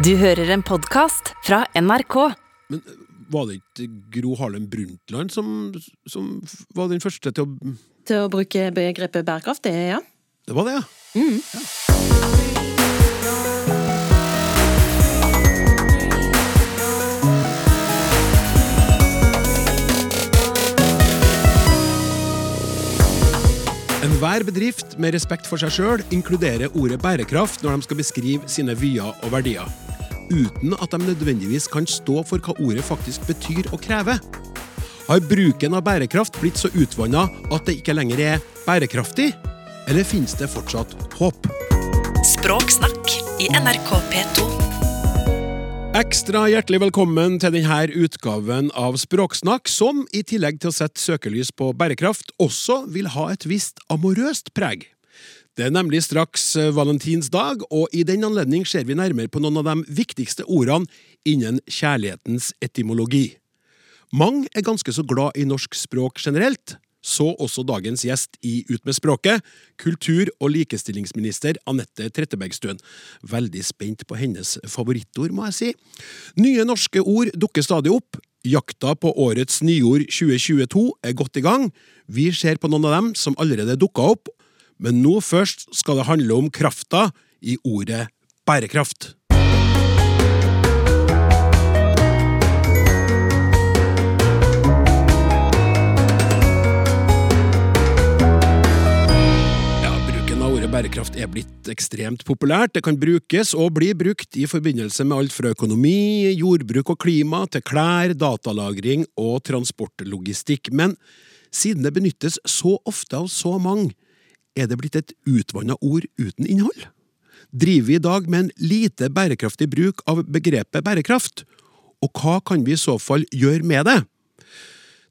Du hører en podkast fra NRK. Men eh, var det ikke Gro Harlem Brundtland som, som var den første til å Til å bruke begrepet bærekraft, det ja. Det var det, ja. Enhver bedrift med respekt for seg sjøl inkluderer ordet bærekraft når de skal beskrive sine vyer og verdier, uten at de nødvendigvis kan stå for hva ordet faktisk betyr og krever. Har bruken av bærekraft blitt så utvanna at det ikke lenger er bærekraftig, eller finnes det fortsatt håp? Språksnakk i NRK P2. Ekstra hjertelig velkommen til denne utgaven av Språksnakk, som i tillegg til å sette søkelys på bærekraft, også vil ha et visst amorøst preg. Det er nemlig straks eh, valentinsdag, og i den anledning ser vi nærmere på noen av de viktigste ordene innen kjærlighetens etymologi. Mange er ganske så glad i norsk språk generelt, så også dagens gjest i Ut med språket, kultur- og likestillingsminister Anette Trettebergstuen. Veldig spent på hennes favorittord, må jeg si. Nye norske ord dukker stadig opp. Jakta på årets nyord 2022 er godt i gang. Vi ser på noen av dem som allerede dukka opp, men nå først skal det handle om krafta i ordet bærekraft. Bærekraft er blitt ekstremt populært. Det kan brukes og bli brukt i forbindelse med alt fra økonomi, jordbruk og klima til klær, datalagring og transportlogistikk. Men siden det benyttes så ofte av så mange, er det blitt et utvanna ord uten innhold. Driver vi i dag med en lite bærekraftig bruk av begrepet bærekraft? Og hva kan vi i så fall gjøre med det?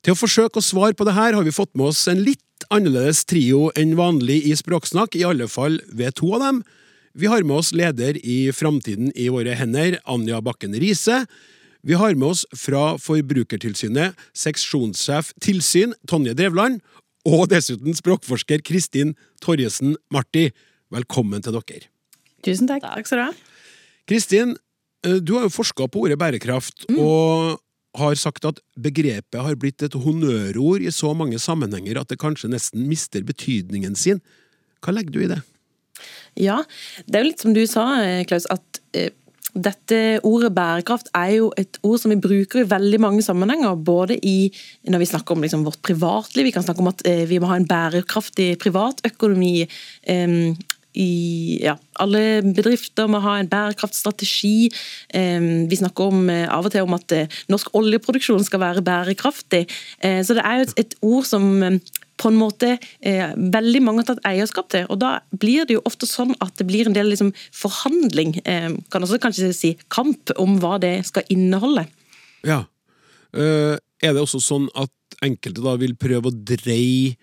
Til å forsøke å svare på det her har vi fått med oss en litt annerledes trio enn vanlig i Språksnakk, i alle fall ved to av dem. Vi har med oss leder i Framtiden i våre hender, Anja Bakken Riise. Vi har med oss fra Forbrukertilsynet seksjonssjef tilsyn, Tonje Drevland, og dessuten språkforsker Kristin Torjesen Marti. Velkommen til dere. Tusen takk. Takk skal du ha. Kristin, eh, du har jo forska på ordet bærekraft, og har sagt at begrepet har blitt et honnørord i så mange sammenhenger at det kanskje nesten mister betydningen sin. Hva legger du i det? Ja, det er jo litt som du sa, eh, Klaus, at eh, dette ordet bærekraft er jo et ord som vi bruker i veldig mange sammenhenger. Både i, når vi snakker om liksom vårt privatliv, vi kan snakke om at eh, vi må ha en bærekraftig privatøkonomi. Um, i ja, alle bedrifter må ha en bærekraftstrategi. Eh, Vi snakker om, eh, av og til om at eh, norsk oljeproduksjon skal være bærekraftig. Så det er jo et, et ord som på en måte eh, veldig mange har tatt eierskap til. og Da blir det jo ofte sånn at det blir en del liksom, forhandling, eh, kan også kanskje si kamp, om hva det skal inneholde. Ja. Eh, er det også sånn at enkelte da vil prøve å dreie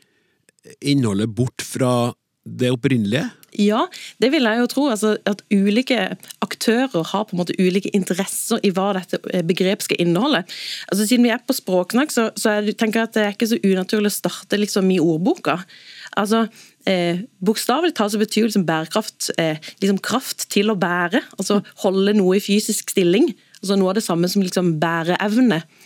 innholdet bort fra det opprinnelige? Ja, det vil jeg jo tro. Altså, at ulike aktører har på en måte ulike interesser i hva dette eh, begrepet skal inneholde. Altså, siden vi er på språksnakk, så, så jeg tenker jeg at det er ikke så unaturlig å starte liksom i ordboka. Altså, eh, Bokstavelig talt så betyr liksom bærekraft eh, liksom kraft til å bære. Altså holde noe i fysisk stilling. Altså Noe av det samme som liksom bæreevne. Um,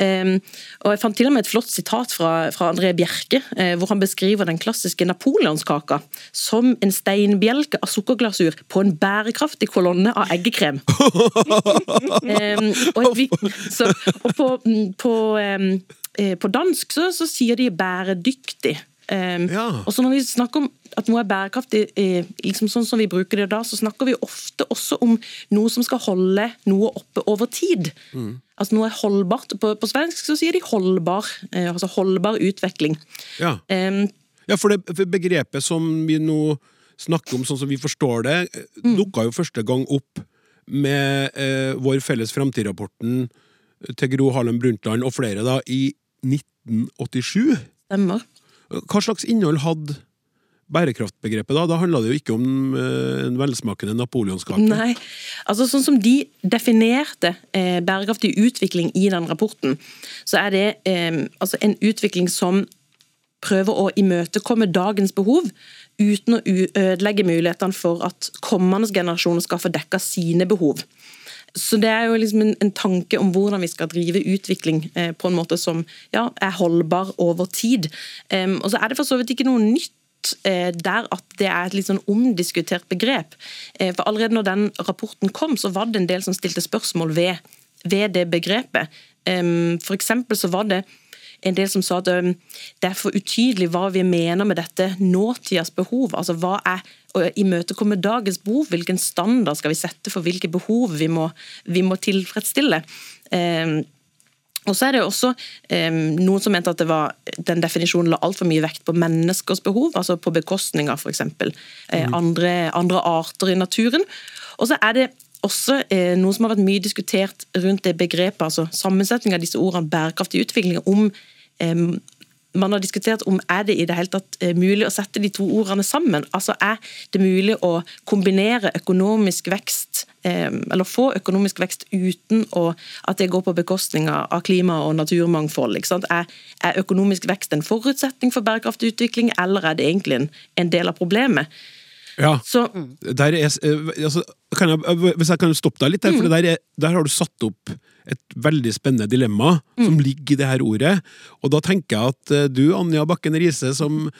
og Jeg fant til og med et flott sitat fra, fra André Bjerke, eh, hvor han beskriver den klassiske napoleonskaka som en steinbjelke av sukkerglasur på en bærekraftig kolonne av eggekrem. um, og, så, og på, mm, på, um, eh, på dansk så, så sier de 'bæredyktig'. Um, Ja. Og så når vi snakker om at noe er bærekraftig, eh, liksom sånn som vi bruker det da, så snakker vi ofte også om noe som skal holde noe oppe over tid. Altså noe er holdbart. På, på svensk så sier de holdbar, eh, altså holdbar utvikling. Ja. Um, Ja, for det for begrepet som vi nå snakker om, sånn som vi forstår det, mm. dukka jo første gang opp med eh, vår felles Framtid-rapporten til Gro Harlem Brundtland og flere da, i 1987. stemmer. Hva slags innhold hadde bærekraftbegrepet da? Da handla det jo ikke om eh, en velsmakende napoleonskake. Nei, altså sånn som de definerte eh, bærekraftig utvikling i den rapporten, så er det eh, altså en utvikling som prøver å imøtekomme dagens behov uten å ødelegge mulighetene for at kommende generasjoner skal få dekka sine behov. Så Det er jo liksom en, en, tanke om hvordan vi skal drive utvikling eh, på en måte som ja, er holdbar over tid. Um, og så er det for så vidt ikke noe nytt eh, der at det er et litt sånn omdiskutert begrep. Eh, for Allerede når den rapporten kom, så var det en del som stilte spørsmål ved, ved det begrepet. For så var det en del som sa at det er for utydelig hva vi mener med dette nåtidas behov. altså hva er imøtekomme dagens behov, hvilken standard skal vi sette for hvilke behov vi må, vi må tilfredsstille. Eh, og så er det også eh, Noen som mente at det var, den definisjonen la altfor mye vekt på menneskers behov, altså på bekostning av f.eks. Mm. Eh, andre, andre arter i naturen. Og så er det også eh, noe som har vært mye diskutert rundt det begrepet, altså sammensetning av disse ordene bærekraftig utvikling, om man har diskutert om er det i det hele tatt eh, mulig å sette de to ordene sammen. Altså Er det mulig å kombinere økonomisk vekst, eller få økonomisk vekst uten å, at det går på bekostning av klima og naturmangfold? Er, er, økonomisk vekst en forutsetning for bærekraftig utvikling, eller er det egentlig en, en del av problemet? Ja, Så, er, eh, altså, jeg, Hvis jeg kan stoppe deg litt der, for mm. der, er, der har du satt opp et veldig spennende dilemma mm. som ligger i det her ordet. Og da tenker jeg at eh, du, Anja Bakken Riise, som,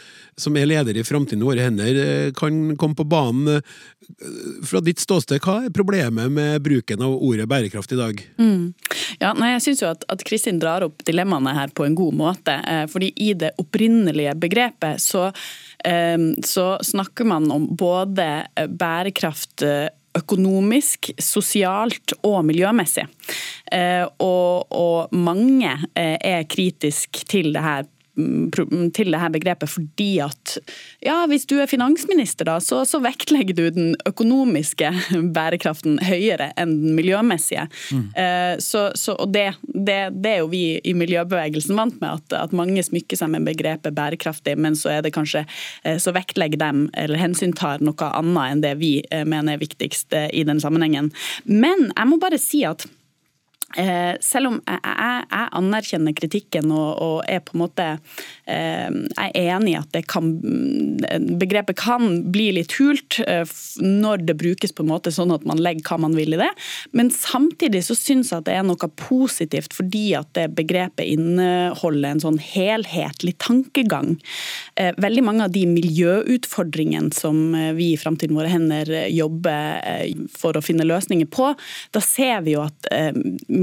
som er leder i Framtiden i våre hender, eh, kan komme på banen. Eh, fra ditt ståsted, hva er problemet med bruken av ordet bærekraft i dag? Mm. Ja, nei, jeg syns jo at, at, Kristin drar opp dilemmaene her på en god måte. fordi i det opprinnelige begrepet så, så snakker man om både bærekraft økonomisk, sosialt og miljømessig. Eh, og, og mange eh, er kritisk til det her til det her begrepet fordi at ja, hvis du er finansminister, da, så, så vektlegger du den økonomiske bærekraften høyere enn den miljømessige. Mm. Eh, så, så, og det, det, det, er jo vi i miljøbevegelsen vant med, at, at, mange smykker seg med begrepet bærekraftig, men så er det kanskje eh, så vektlegger dem eller hensyntar noe annet enn det vi eh, mener er viktigst eh, i den sammenhengen. Men jeg må bare si at selv om jeg, jeg, anerkjenner kritikken og, og, er på en måte eh, er enig i at kan, begrepet kan bli litt hult eh, når det brukes på en måte sånn at man legger hva man vil i det, men samtidig så syns jeg at det er noe positivt fordi at det begrepet inneholder en sånn helhetlig tankegang. Eh, veldig mange av de miljøutfordringene som eh, vi i Framtiden våre hender jobber eh, for å finne løsninger på, da ser vi jo at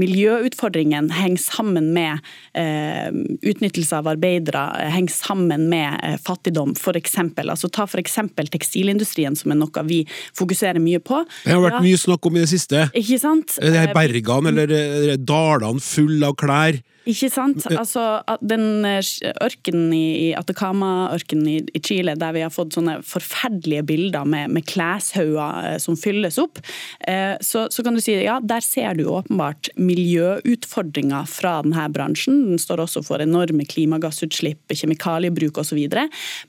miljøutfordringen henger sammen med eh, utnyttelse av arbeidere, henger sammen med eh, fattigdom, f.eks. Altså, ta f.eks. tekstilindustrien, som er noe vi fokuserer mye på. Det har vært ja. mye snakk om i det siste. Ikke sant? Det er bergene eller dalene fulle av klær. Ikke sant. Altså, den eh, ørkenen i Atacama-ørkenen i Chile, der vi har fått sånne forferdelige bilder med, med kleshauger eh, som fylles opp, eh, så, så, kan du si ja, der ser du åpenbart miljøutfordringer fra denne bransjen. Den står også for enorme klimagassutslipp, kjemikaliebruk osv.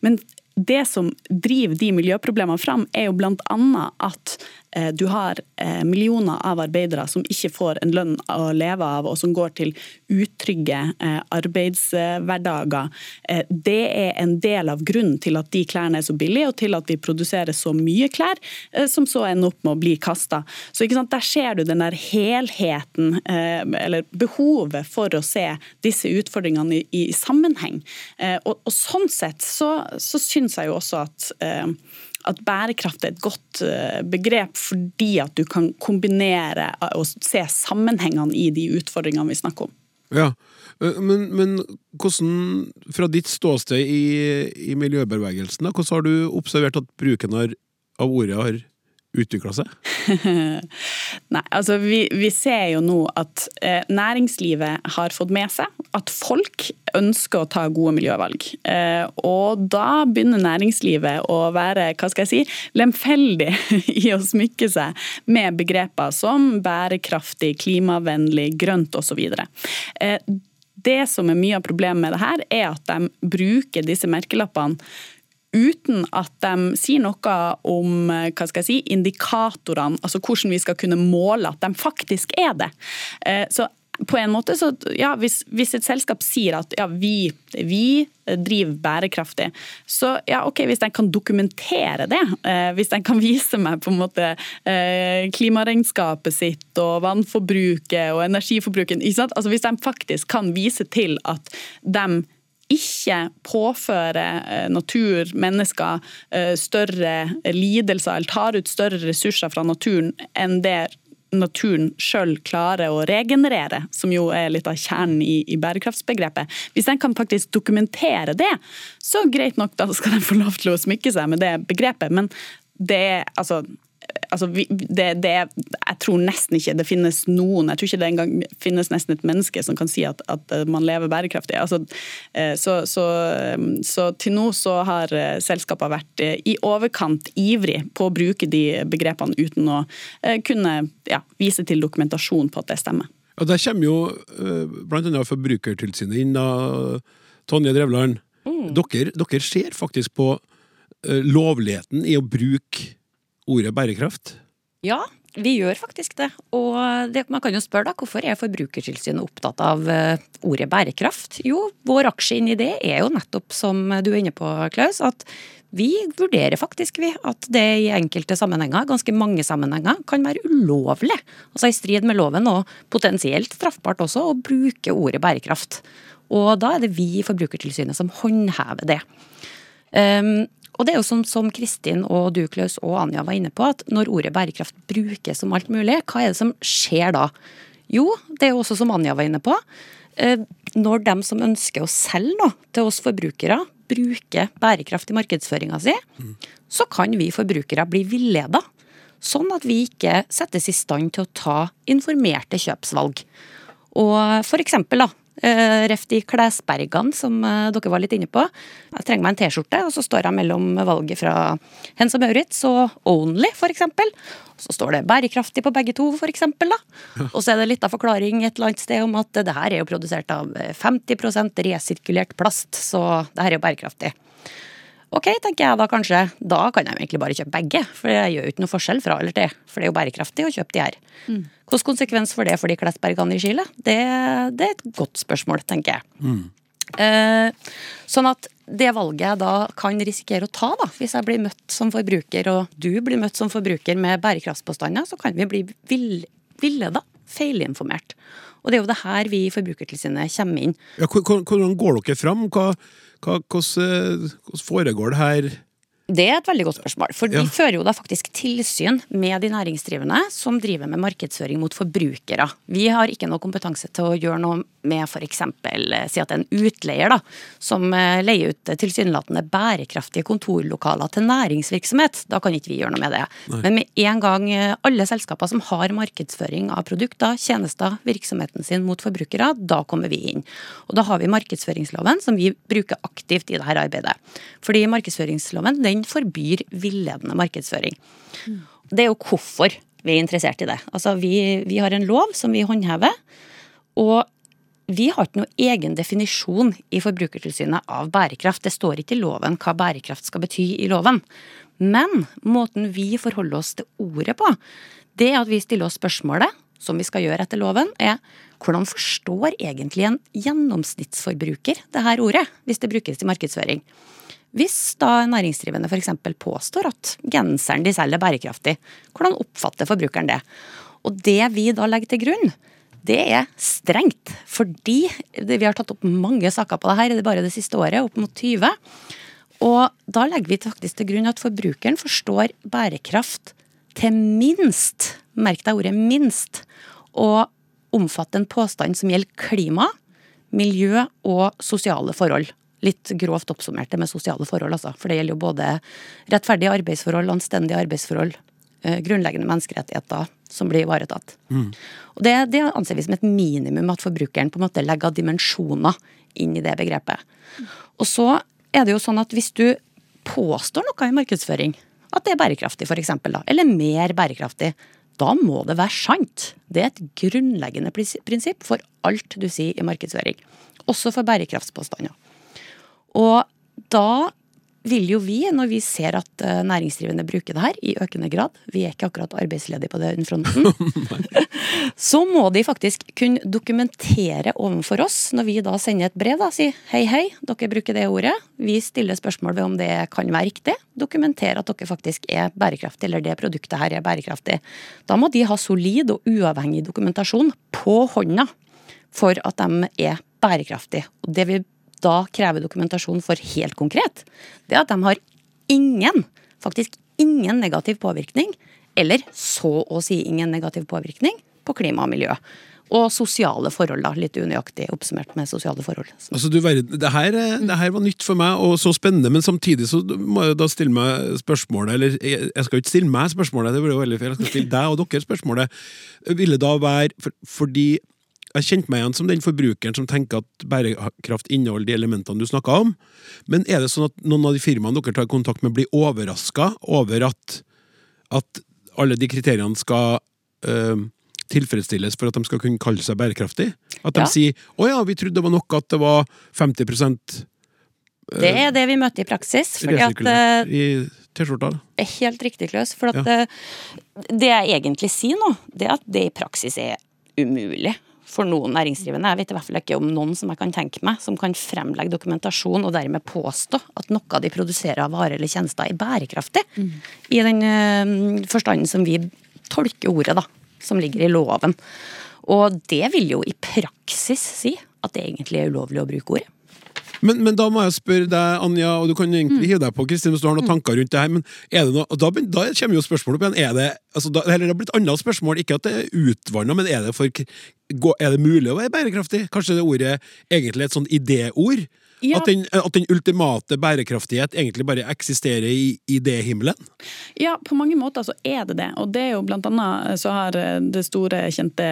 Men det som driver de miljøproblemene fram, er jo bl.a. at Eh, du har eh, millioner av arbeidere som ikke får en lønn å leve av, og som går til utrygge eh, arbeidshverdager. Det er en del av grunnen til at de klærne er så billige, og til at vi produserer så mye klær som så ender opp med å bli kasta. Der ser du den der helheten, eller behovet for å se disse utfordringene i, sammenheng. Og, og, Sånn sett så, så syns jeg jo også at at bærekraft er et godt eh, begrep fordi at du kan kombinere og se sammenhengene i de utfordringene vi snakker om. Ja, eh, men, men hvordan, fra ditt ståsted i, i miljøbevegelsen, hvordan har du observert at bruken av ordet har utvikla seg? Nei, altså vi, vi, ser jo nå at eh, næringslivet har fått med seg at folk ønsker å ta gode miljøvalg. Eh, og da begynner næringslivet å være hva skal jeg si, lemfeldig i å smykke seg med begreper som bærekraftig, klimavennlig, grønt osv. Eh, det som er mye av problemet med det her, er at de bruker disse merkelappene uten at de sier noe om hva skal jeg si, indikatorene, altså hvordan vi skal kunne måle at de faktisk er det. Eh, så på en måte så, ja, hvis, hvis, et selskap sier at ja, vi, vi, driver bærekraftig, så ja, ok, hvis de kan dokumentere det, eh, hvis de kan vise meg på en måte eh, klimaregnskapet sitt og vannforbruket og energiforbruket, altså hvis de faktisk kan vise til at de ikke påføre eh, natur, mennesker, eh, større lidelser eller tar ut større ressurser fra naturen enn det naturen sjøl klarer å regenerere, som jo er litt av kjernen i, i, bærekraftsbegrepet. Hvis den kan faktisk dokumentere det, så greit nok, da skal den få lov til å smykke seg med det begrepet. Men det er altså vi, det, det, jeg tror nesten ikke det finnes noen Jeg tror ikke det engang finnes nesten et menneske som kan si at, at man lever bærekraftig. Altså, eh, så, så, så, til nå så har eh, selskapene vært eh, i overkant ivrig på å bruke de begrepene uten å kunne ja, vise til dokumentasjon på at det stemmer. Ja, Der kommer jo bl.a. Forbrukertilsynet inn. da, Tonje Drevland, mm. dere, dere ser faktisk på lovligheten i å bruke ordet bærekraft? Ja, vi gjør faktisk det. Og det, man kan jo spørre da, hvorfor er Forbrukertilsynet opptatt av uh, ordet bærekraft? Jo, vår aksje inn i det er jo nettopp, som du er inne på, Klaus, at vi vurderer faktisk vi at det i enkelte sammenhenger, ganske mange sammenhenger, kan være ulovlig. Altså i strid med loven og potensielt straffbart også å bruke ordet bærekraft. Og da er det vi i Forbrukertilsynet som håndhever det. Um, og det er jo som, som Kristin og du, Klaus, og Anja var inne på, at når ordet bærekraft brukes som alt mulig, hva er det som skjer da? Jo, det er jo også som Anja var inne på. Eh, når de som ønsker å selge noe til oss forbrukere, bruker bærekraft i markedsføringa si, mm. så kan vi forbrukere bli villeda. Sånn at vi ikke settes i stand til å ta informerte kjøpsvalg. Og for eksempel, da, Ref de klesbergene som uh, dere var litt inne på. Jeg trenger meg en T-skjorte, og så står jeg mellom valget fra Hens og Maurits og Only, f.eks. Så står det bærekraftig på begge to, f.eks. Og så er det litt av forklaring et eller annet sted om at det her er jo produsert av 50% resirkulert plast, så det her er jo bærekraftig. Ok, tenker jeg da kanskje. Da kan jeg egentlig bare kjøpe begge. For jeg gjør jo ikke noe forskjell fra eller til. For det er jo bærekraftig å kjøpe de her. Mm. Hvilken konsekvens får det for de klesbergene i Chile? Det, det, er et godt spørsmål, tenker jeg. Mm. Eh, sånn at det valget jeg da kan risikere å ta, da, hvis jeg blir møtt som forbruker, og du blir møtt som forbruker med bærekraftspåstander, så kan vi bli villeda, feilinformert. Og det er jo det her vi i Forbrukertilsynet kommer inn. Ja, hvordan går dere fram? Hva, hva, hvordan, hvordan foregår det her? Det er et veldig godt spørsmål. For ja. vi fører jo da faktisk tilsyn med de næringsdrivende som driver med markedsføring mot forbrukere. Vi har ikke noe kompetanse til å gjøre noe med f.eks. Eh, si at det er en utleier da, som eh, leier ut tilsynelatende bærekraftige kontorlokaler til næringsvirksomhet. Da kan ikke vi gjøre noe med det. Nei. Men med en gang eh, alle selskaper som har markedsføring av produkter, tjenester, virksomheten sin mot forbrukere, da kommer vi inn. Og da har vi markedsføringsloven som vi bruker aktivt i dette arbeidet. Fordi markedsføringsloven den forbyr villedende markedsføring. Det er jo hvorfor vi er interessert i det. Altså, vi, vi har en lov som vi håndhever. Og vi har ikke noen egen definisjon i Forbrukertilsynet av bærekraft. Det står ikke i loven hva bærekraft skal bety i loven. Men måten vi forholder oss til ordet på, det at vi stiller oss spørsmålet, som vi skal gjøre etter loven, er hvordan forstår egentlig en gjennomsnittsforbruker det her ordet, hvis det brukes i markedsføring? Hvis da næringsdrivende f.eks. påstår at genseren de selger er bærekraftig, hvordan oppfatter forbrukeren det? Og det vi da legger til grunn, det er strengt. Fordi vi har tatt opp mange saker på det her det bare det siste året, opp mot 20. Og da legger vi faktisk til grunn at forbrukeren forstår bærekraft til minst, merk deg ordet minst, og omfatte en påstand som gjelder klima, miljø og sosiale forhold. Litt grovt oppsummert det med sosiale forhold, altså. For det gjelder jo både rettferdige arbeidsforhold, anstendige arbeidsforhold, eh, grunnleggende menneskerettigheter, som blir ivaretatt. Mm. Og det, det, anser vi som et minimum at forbrukeren på en måte legger dimensjoner inn i det begrepet. Og så er det jo sånn at hvis du påstår noe i markedsføring, at det er bærekraftig f.eks., eller mer bærekraftig, da må det være sant. Det er et grunnleggende prinsipp for alt du sier i markedsføring. Også for bærekraftspåstander. Og da vil jo vi, når vi ser at eh, næringsdrivende bruker det her i økende grad, vi er ikke akkurat arbeidsledige på den fronten, så må de faktisk kunne dokumentere overfor oss, når vi da sender et brev, da, si hei, hei, dere bruker det ordet, vi stiller spørsmål ved om det kan være riktig, dokumentere at dere faktisk er bærekraftige, eller det produktet her er bærekraftig. Da må de ha solid og uavhengig dokumentasjon på hånda for at de er bærekraftige. Og det vil da krever dokumentasjon for helt konkret, det er at de har ingen, faktisk ingen negativ påvirkning, eller så å si ingen negativ påvirkning, på klima og miljø. Og sosiale forhold, da. Litt unøyaktig oppsummert med sosiale forhold. Altså, du, det, her, det, her, var nytt for meg, og så spennende, men samtidig så må jeg da stille meg spørsmålet Eller jeg skal jo ikke stille meg spørsmålet, det blir jo veldig feil. Jeg skal stille deg og dere spørsmålet. Ville da være for, Fordi jeg kjente meg igjen som den forbrukeren som tenker at bærekraft inneholder de elementene du snakka om. Men er det sånn at noen av de firmaene dere tar kontakt med, blir overraska over at, at, alle de kriteriene skal øh, tilfredsstilles for at de skal kunne kalle seg bærekraftig? At de ja. sier 'Å ja, vi trodde det var nok at det var 50% øh, Det er det vi møter i praksis. Fordi at, øh, I T-skjorta? Helt riktig, Klaus. For at ja. det jeg egentlig sier nå, det er at det i praksis er umulig for noen næringsdrivende. Jeg vet i hvert fall ikke om noen som jeg kan tenke meg, som kan fremlegge dokumentasjon og dermed påstå at noe de produserer av varer eller tjenester er bærekraftig. Mm. I den uh, forstanden som vi tolker ordet, da, som ligger i loven. Og det vil jo i praksis si at det egentlig er ulovlig å bruke ordet. Men, men, da må jeg spørre deg, Anja, og du kan egentlig mm. hive deg på Kristin hvis du har noen mm. tanker rundt det her, men er det noe, da, da kommer jo spørsmålet opp igjen. Er det, altså, da, eller det har blitt annet spørsmål, ikke at det er utvanna, men er det, for, er det mulig å være bærekraftig? Kanskje det ordet egentlig er et sånn idéord? Ja. At, den, at, den, ultimate bærekraftighet egentlig bare eksisterer i idéhimmelen? Ja, på mange måter så er det det. Og det er jo blant annet så har det store, kjente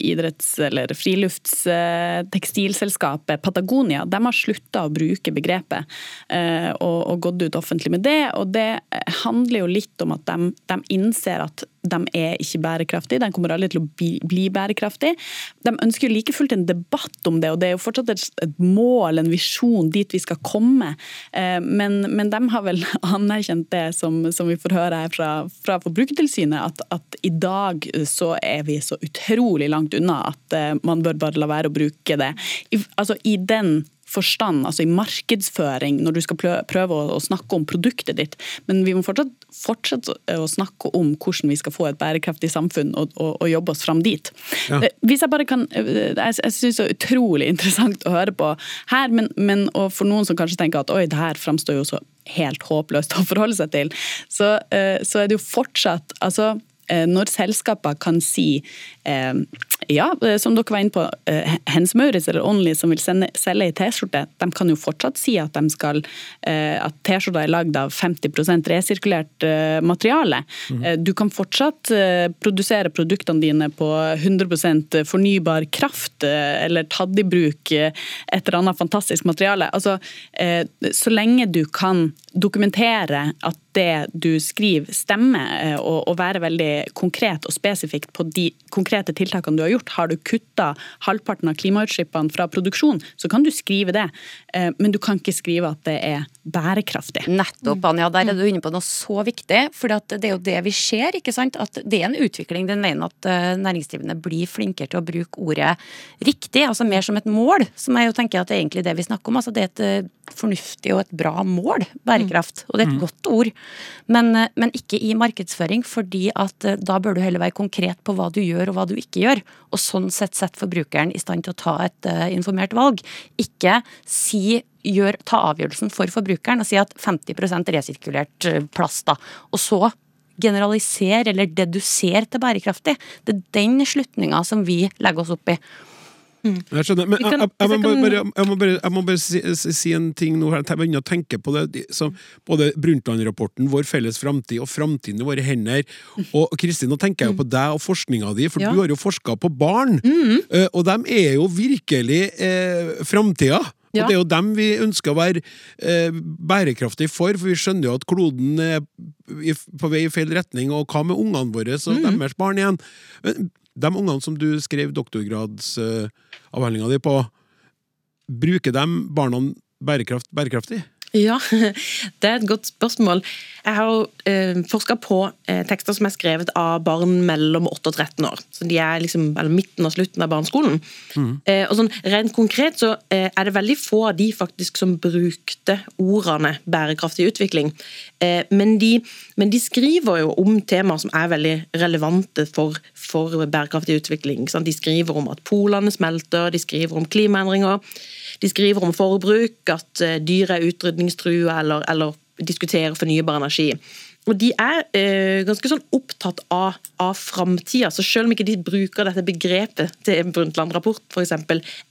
idretts- eller friluftstekstilselskapet Patagonia de har slutta å bruke begrepet eh, og, og, gått ut offentlig med det. Og det handler jo litt om at de, de innser at de er ikke bærekraftige, de kommer aldri til å bli, bli bærekraftige. De ønsker jo like fullt en debatt om det, og det er jo fortsatt et, et mål, en visjon dit vi skal komme. Eh, men, men, de har vel anerkjent det som, som vi får høre her fra, fra Forbrukertilsynet, at, at, i dag så er vi så utrolig langt unna at eh, man bør bare la være å bruke det. I, altså i den forstand, altså i markedsføring, når du skal prøve å, snakke om produktet ditt. Men vi må fortsatt fortsette å snakke om hvordan vi skal få et bærekraftig samfunn og, og, og jobbe oss fram dit. Ja. Eh, hvis jeg bare kan, eh, jeg, jeg synes det er utrolig interessant å høre på her, men, men for noen som kanskje tenker at oi, det her framstår jo så helt håpløst å forholde seg til, så, eh, så er det jo fortsatt altså når selskaper kan si Eh, ja, eh, som dere var inne på, eh, Hens Maurits eller Only som vil sende, selge i T-skjorte, de kan jo fortsatt si at, at T-skjorta er lagd av 50 resirkulert materiale. Mm. Du kan fortsatt produsere produktene dine på 100% fornybar kraft, eller tatt i bruk et eller annet fantastisk materiale. Altså, så lenge du kan dokumentere at det du skriver stemmer, og, være veldig konkret og spesifikt på de konkrete tiltakene du har gjort. Har du kutta halvparten av klimautslippene fra produksjon, så kan du skrive det. Eh, men du kan ikke skrive at det er bærekraftig. Nettopp, Anja. Der er du inne på noe så viktig. For det er jo det vi ser. ikke sant? At det er en utvikling den veien at eh, næringsdrivende blir flinkere til å bruke ordet riktig. altså Mer som et mål, som jeg jo tenker at det er egentlig det vi snakker om. altså Det er et eh, fornuftig og et bra mål, bærekraft. Og det er et mm. godt ord. Men, men ikke i markedsføring, fordi at da bør du heller være konkret på hva du gjør og hva du ikke gjør. Og sånn sett sette forbrukeren i stand til å ta et uh, informert valg. Ikke si gjør, ta avgjørelsen for forbrukeren og si at 50% resirkulert eh, plast, da. Og så generalisere eller dedusere til bærekraftig. Det er den slutninga som vi legger oss opp i. Mm. Jeg skjønner, men jeg, jeg, jeg, må bare, jeg, må bare, må bare si, si, en ting nå her. Jeg begynner å tenke på det. Som både Brundtland-rapporten, Vår felles framtid og Framtiden i våre hender. Og Kristin, nå tenker jeg jo på deg og forskninga di, for ja. du har jo forska på barn. Mm. Uh, og de er jo virkelig eh, framtida. Og det er jo dem vi ønsker å være eh, bærekraftige for, for vi skjønner jo at kloden er på vei i feil retning, og hva med ungene våre og mm. deres barn igjen? De ungene som du skrev doktorgradsavhandlinga uh, di på, bruker de barna bærekraft, bærekraftig? Ja, det er et godt spørsmål. Jeg har eh, forska på eh, tekster som er skrevet av barn mellom 8 og 13 år. Så De er liksom midten og slutten av barneskolen. Mm. Eh, og sånn, Rent konkret så eh, er det veldig få av de faktisk som brukte ordene bærekraftig utvikling. Men de, men, de, skriver jo om temaer som er veldig relevante for, for bærekraftig utvikling. De skriver om at polene smelter, de skriver om klimaendringer. De skriver om forbruk, at eh, dyr er utrydningstrua eller, eller diskuterer fornybar energi. Og De er eh, ganske sånn opptatt av, av framtida. Så selv om ikke de bruker dette begrepet til Brundtland-rapport, f.eks.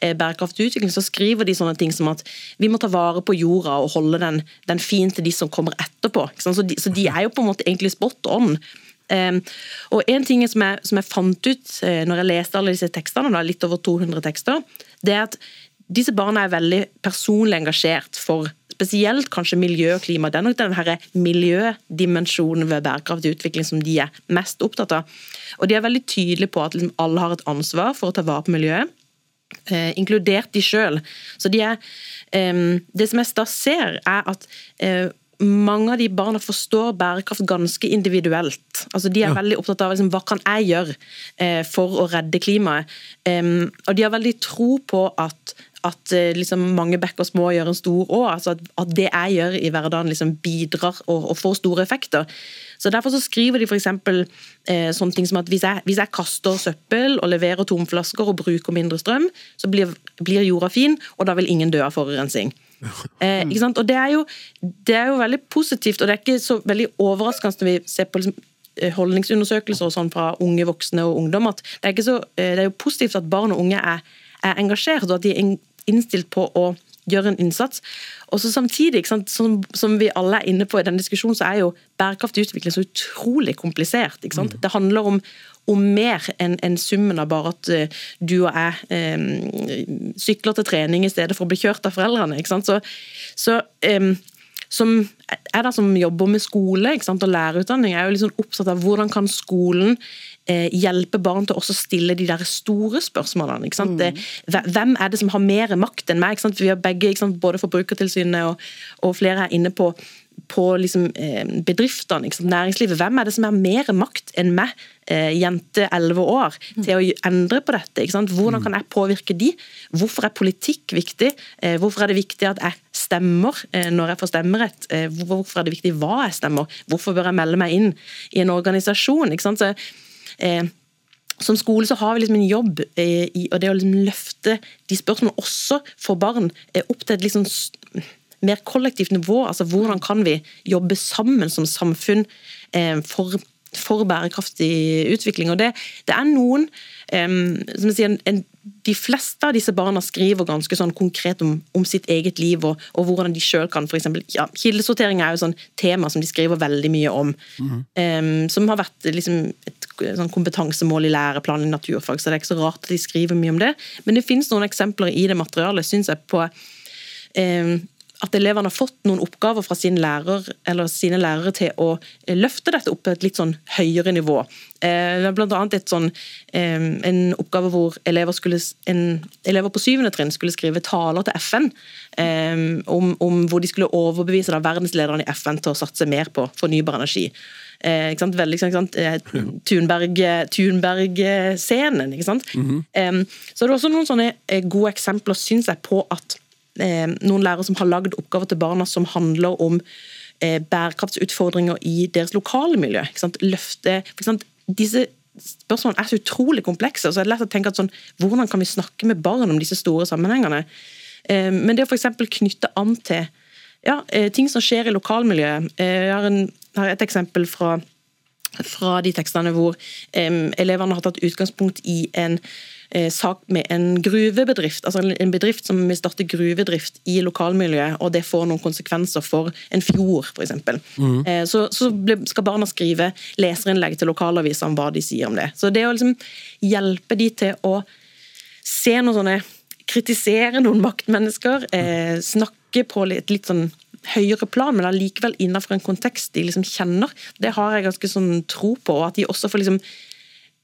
Eh, bærekraftig utvikling, så skriver de sånne ting som at vi må ta vare på jorda og holde den, den fin til de som kommer etterpå. Så de, så de, er jo på en måte egentlig spot on. Um, og en ting som jeg, som jeg fant ut eh, når jeg leste alle disse tekstene, da, litt over 200 tekster, det er at disse barna er veldig personlig engasjert for spesielt kanskje miljø og klima. Det er nok denne miljødimensjonen ved bærekraftig utvikling som de er mest opptatt av. Og De er veldig tydelige på at liksom alle har et ansvar for å ta vare på miljøet. Eh, inkludert de sjøl. de eh, det som jeg da ser, er at eh, mange av de barna forstår bærekraft ganske individuelt. Altså, de er ja. veldig opptatt av liksom, hva kan jeg gjøre eh, for å redde klimaet. Um, og de har veldig tro på at at eh, liksom, mange bekker små gjør en stor å. Altså at, at, det jeg gjør i hverdagen liksom bidrar og, og, får store effekter. Så Derfor så skriver de f.eks. Eh, sånne ting som at hvis jeg, hvis jeg, kaster søppel og leverer tomflasker og bruker mindre strøm, så blir, blir jorda fin, og da vil ingen dø av forurensning. Eh, og det er, jo, det er, jo, veldig positivt, og det er ikke så veldig overraskende når vi ser på liksom, eh, holdningsundersøkelser og sånn fra unge voksne og ungdom, at det er, så, eh, det er jo positivt at barn og unge er, er engasjert, og at de innstilt på å gjøre en innsats. Og så Samtidig, som, som, vi alle er inne på i denne diskusjonen, så er jo bærekraftig utvikling så utrolig komplisert. Mm. Det handler om, om mer enn en summen av bare at uh, du og jeg um, sykler til trening i stedet for å bli kjørt av foreldrene. Så, så um, som er der som jobber med skole og lærerutdanning, er jo liksom opptatt av hvordan kan skolen hjelpe barn til å stille de der store spørsmålene. Mm. Hvem er det som har mer makt enn meg? Vi har begge, både Forbrukertilsynet og, og, flere er inne på, på liksom, eh, bedriftene, næringslivet. Hvem er det som har mer makt enn meg, eh, jente 11 år, til å endre på dette? Hvordan mm. kan jeg påvirke de? Hvorfor er politikk viktig? Hvorfor er det viktig at jeg stemmer når jeg får stemmerett? Hvorfor er det viktig hva jeg stemmer? Hvorfor bør jeg melde meg inn i en organisasjon? Ikke sant? Så eh, som skole så har vi liksom en jobb eh, i og det å liksom løfte de spørsmålene også for barn eh, opp til et liksom mer kollektivt nivå. altså Hvordan kan vi jobbe sammen som samfunn eh, for, for, bærekraftig utvikling. og Det, det er noen som jeg sier, en, de fleste av disse barna skriver ganske sånn konkret om, om sitt eget liv og, og hvordan de sjøl kan f.eks. Ja, kildesortering er jo sånn tema som de skriver veldig mye om. Mm. Um, som har vært liksom, et sånn kompetansemål i læreplanen i naturfag, så det er ikke så rart at de skriver mye om det. Men det finnes noen eksempler i det materialet, syns jeg, på um, at elevene har fått noen oppgaver fra sin lærer, sine lærere til å eh, løfte dette opp på et litt sånn høyere nivå. Eh, blant annet et sånn, en oppgave hvor elever, skulle, en, elever på syvende trinn skulle skrive taler til FN om, om hvor de skulle overbevise da, verdenslederne i FN til å satse mer på fornybar energi. Eh? Veldig? Thunberg-scenen. Mm -hmm. så det er også noen sånne gode eksempler, syns jeg, på at Eh, noen lærere som har lagd oppgaver til barna som handler om eh, bærekraftsutfordringer i deres lokale miljø. Løfte, disse spørsmålene er så utrolig komplekse. så er det lett å tenke at sånn, Hvordan kan vi snakke med barn om disse store sammenhengene? Eh, men det å f.eks. knytte an til ja, ting som skjer i lokalmiljøet. Jeg har, en, har et eksempel fra, fra de tekstene hvor elevene har tatt utgangspunkt i en Eh, sak med en gruvebedrift, altså en bedrift som vil starte gruvedrift i lokalmiljøet, og det får noen konsekvenser for en fjord, f.eks. Mm. Eh, så, så skal barna skrive leserinnlegg til lokalaviser om hva de sier om det. Så det å liksom hjelpe de til å se noen sånne Kritisere noen maktmennesker, eh, snakke på et litt sånn høyere plan, men allikevel innenfor en kontekst de liksom kjenner. Det har jeg ganske sånn tro på. og At de også får liksom eh,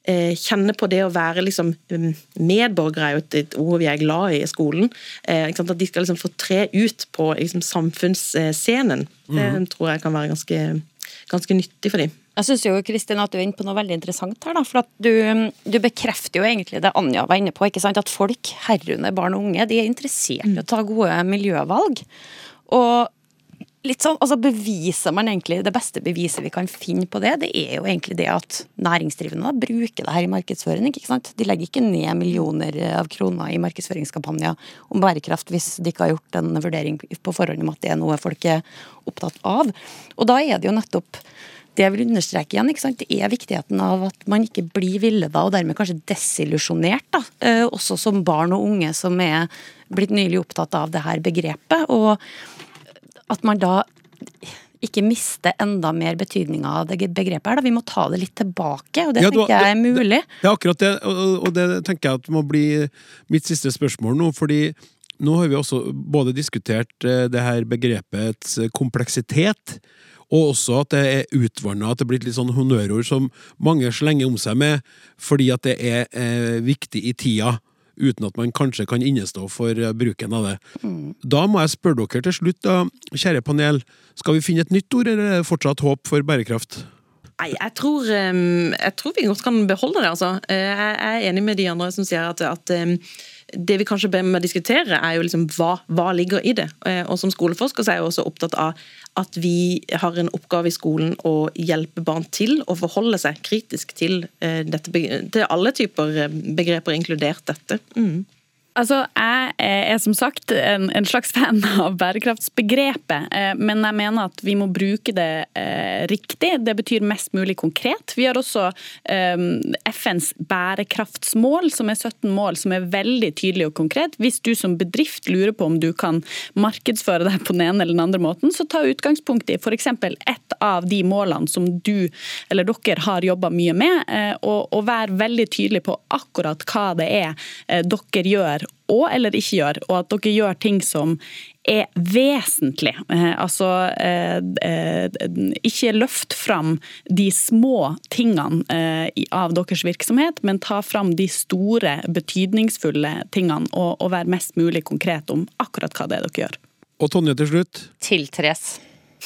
kjenne på det å være liksom medborgere, er jo et, ord vi er glad i i skolen. Eh? At de skal liksom få tre ut på liksom, samfunnsscenen. Det Mhm. tror jeg kan være ganske, ganske nyttig for dem. Jeg syns jo Kristin, at du er inne på noe veldig interessant her. da, for at du, du bekrefter jo egentlig det Anja var inne på. ikke sant, At folk, herunder barn og unge, de er interessert i å ta gode miljøvalg. Og litt sånn, altså beviser man egentlig, Det beste beviset vi kan finne på det, det er jo egentlig det at næringsdrivende bruker det her i markedsføring. ikke sant? De legger ikke ned millioner av kroner i markedsføringskampanjer om bærekraft hvis de ikke har gjort en vurdering på forhånd om at det er noe folk er opptatt av. Og da er det jo nettopp det jeg vil understreke igjen, ikke sant? det er viktigheten av at man ikke blir villeda og dermed kanskje desillusjonert, da. Eh, også som barn og unge som er blitt nylig opptatt av det her begrepet. Og at man da ikke mister enda mer betydninga av det begrepet her. Da. Vi må ta det litt tilbake, og det Ja, tenker jeg er mulig. Det er akkurat det, og det tenker jeg at må bli mitt siste spørsmål nå, fordi nå har vi også både diskutert eh, det her begrepets kompleksitet, og også at det er utvanna, at det er blitt litt sånn honnørord som mange slenger om seg med, fordi at det er eh, viktig i tida, uten at man kanskje kan innestå for eh, bruken av det. Da må jeg spørre dere til slutt, da, kjære panel, skal vi finne et nytt ord, eller er det fortsatt håp for bærekraft? Nei, jeg tror, eh, jeg tror vi godt kan beholde det. altså. Eh, Jeg er enig med de andre som sier at, at eh, det vi kanskje ber med å diskutere, er jo liksom hva, hva ligger i det. Eh, Og Som skoleforsker så er jeg også opptatt av at vi har en oppgave i skolen å hjelpe barn til å forholde seg kritisk til, eh, dette, til alle typer begreper, inkludert dette. Mm. Altså, Jeg er som sagt en, en slags fan av bærekraftsbegrepet, eh, men jeg mener at vi må bruke det eh, riktig. Det betyr mest mulig konkret. Vi har også eh, FNs bærekraftsmål, som er 17 mål, som er veldig tydelig og konkret. Hvis du som bedrift lurer på om du kan markedsføre deg på den ene eller den andre måten, så ta utgangspunkt i f.eks. ett av de målene som du eller dere har jobba mye med, eh, og, og vær veldig tydelig på akkurat hva det er eh, dere gjør og eller ikke gjør, og at dere gjør ting som er vesentlig. Eh, altså eh, eh, ikke løft fram de små tingene eh, av deres virksomhet, men ta fram de store, betydningsfulle tingene, og, og være mest mulig konkret om akkurat hva det er dere gjør. Og Tonje til slutt? Tiltres.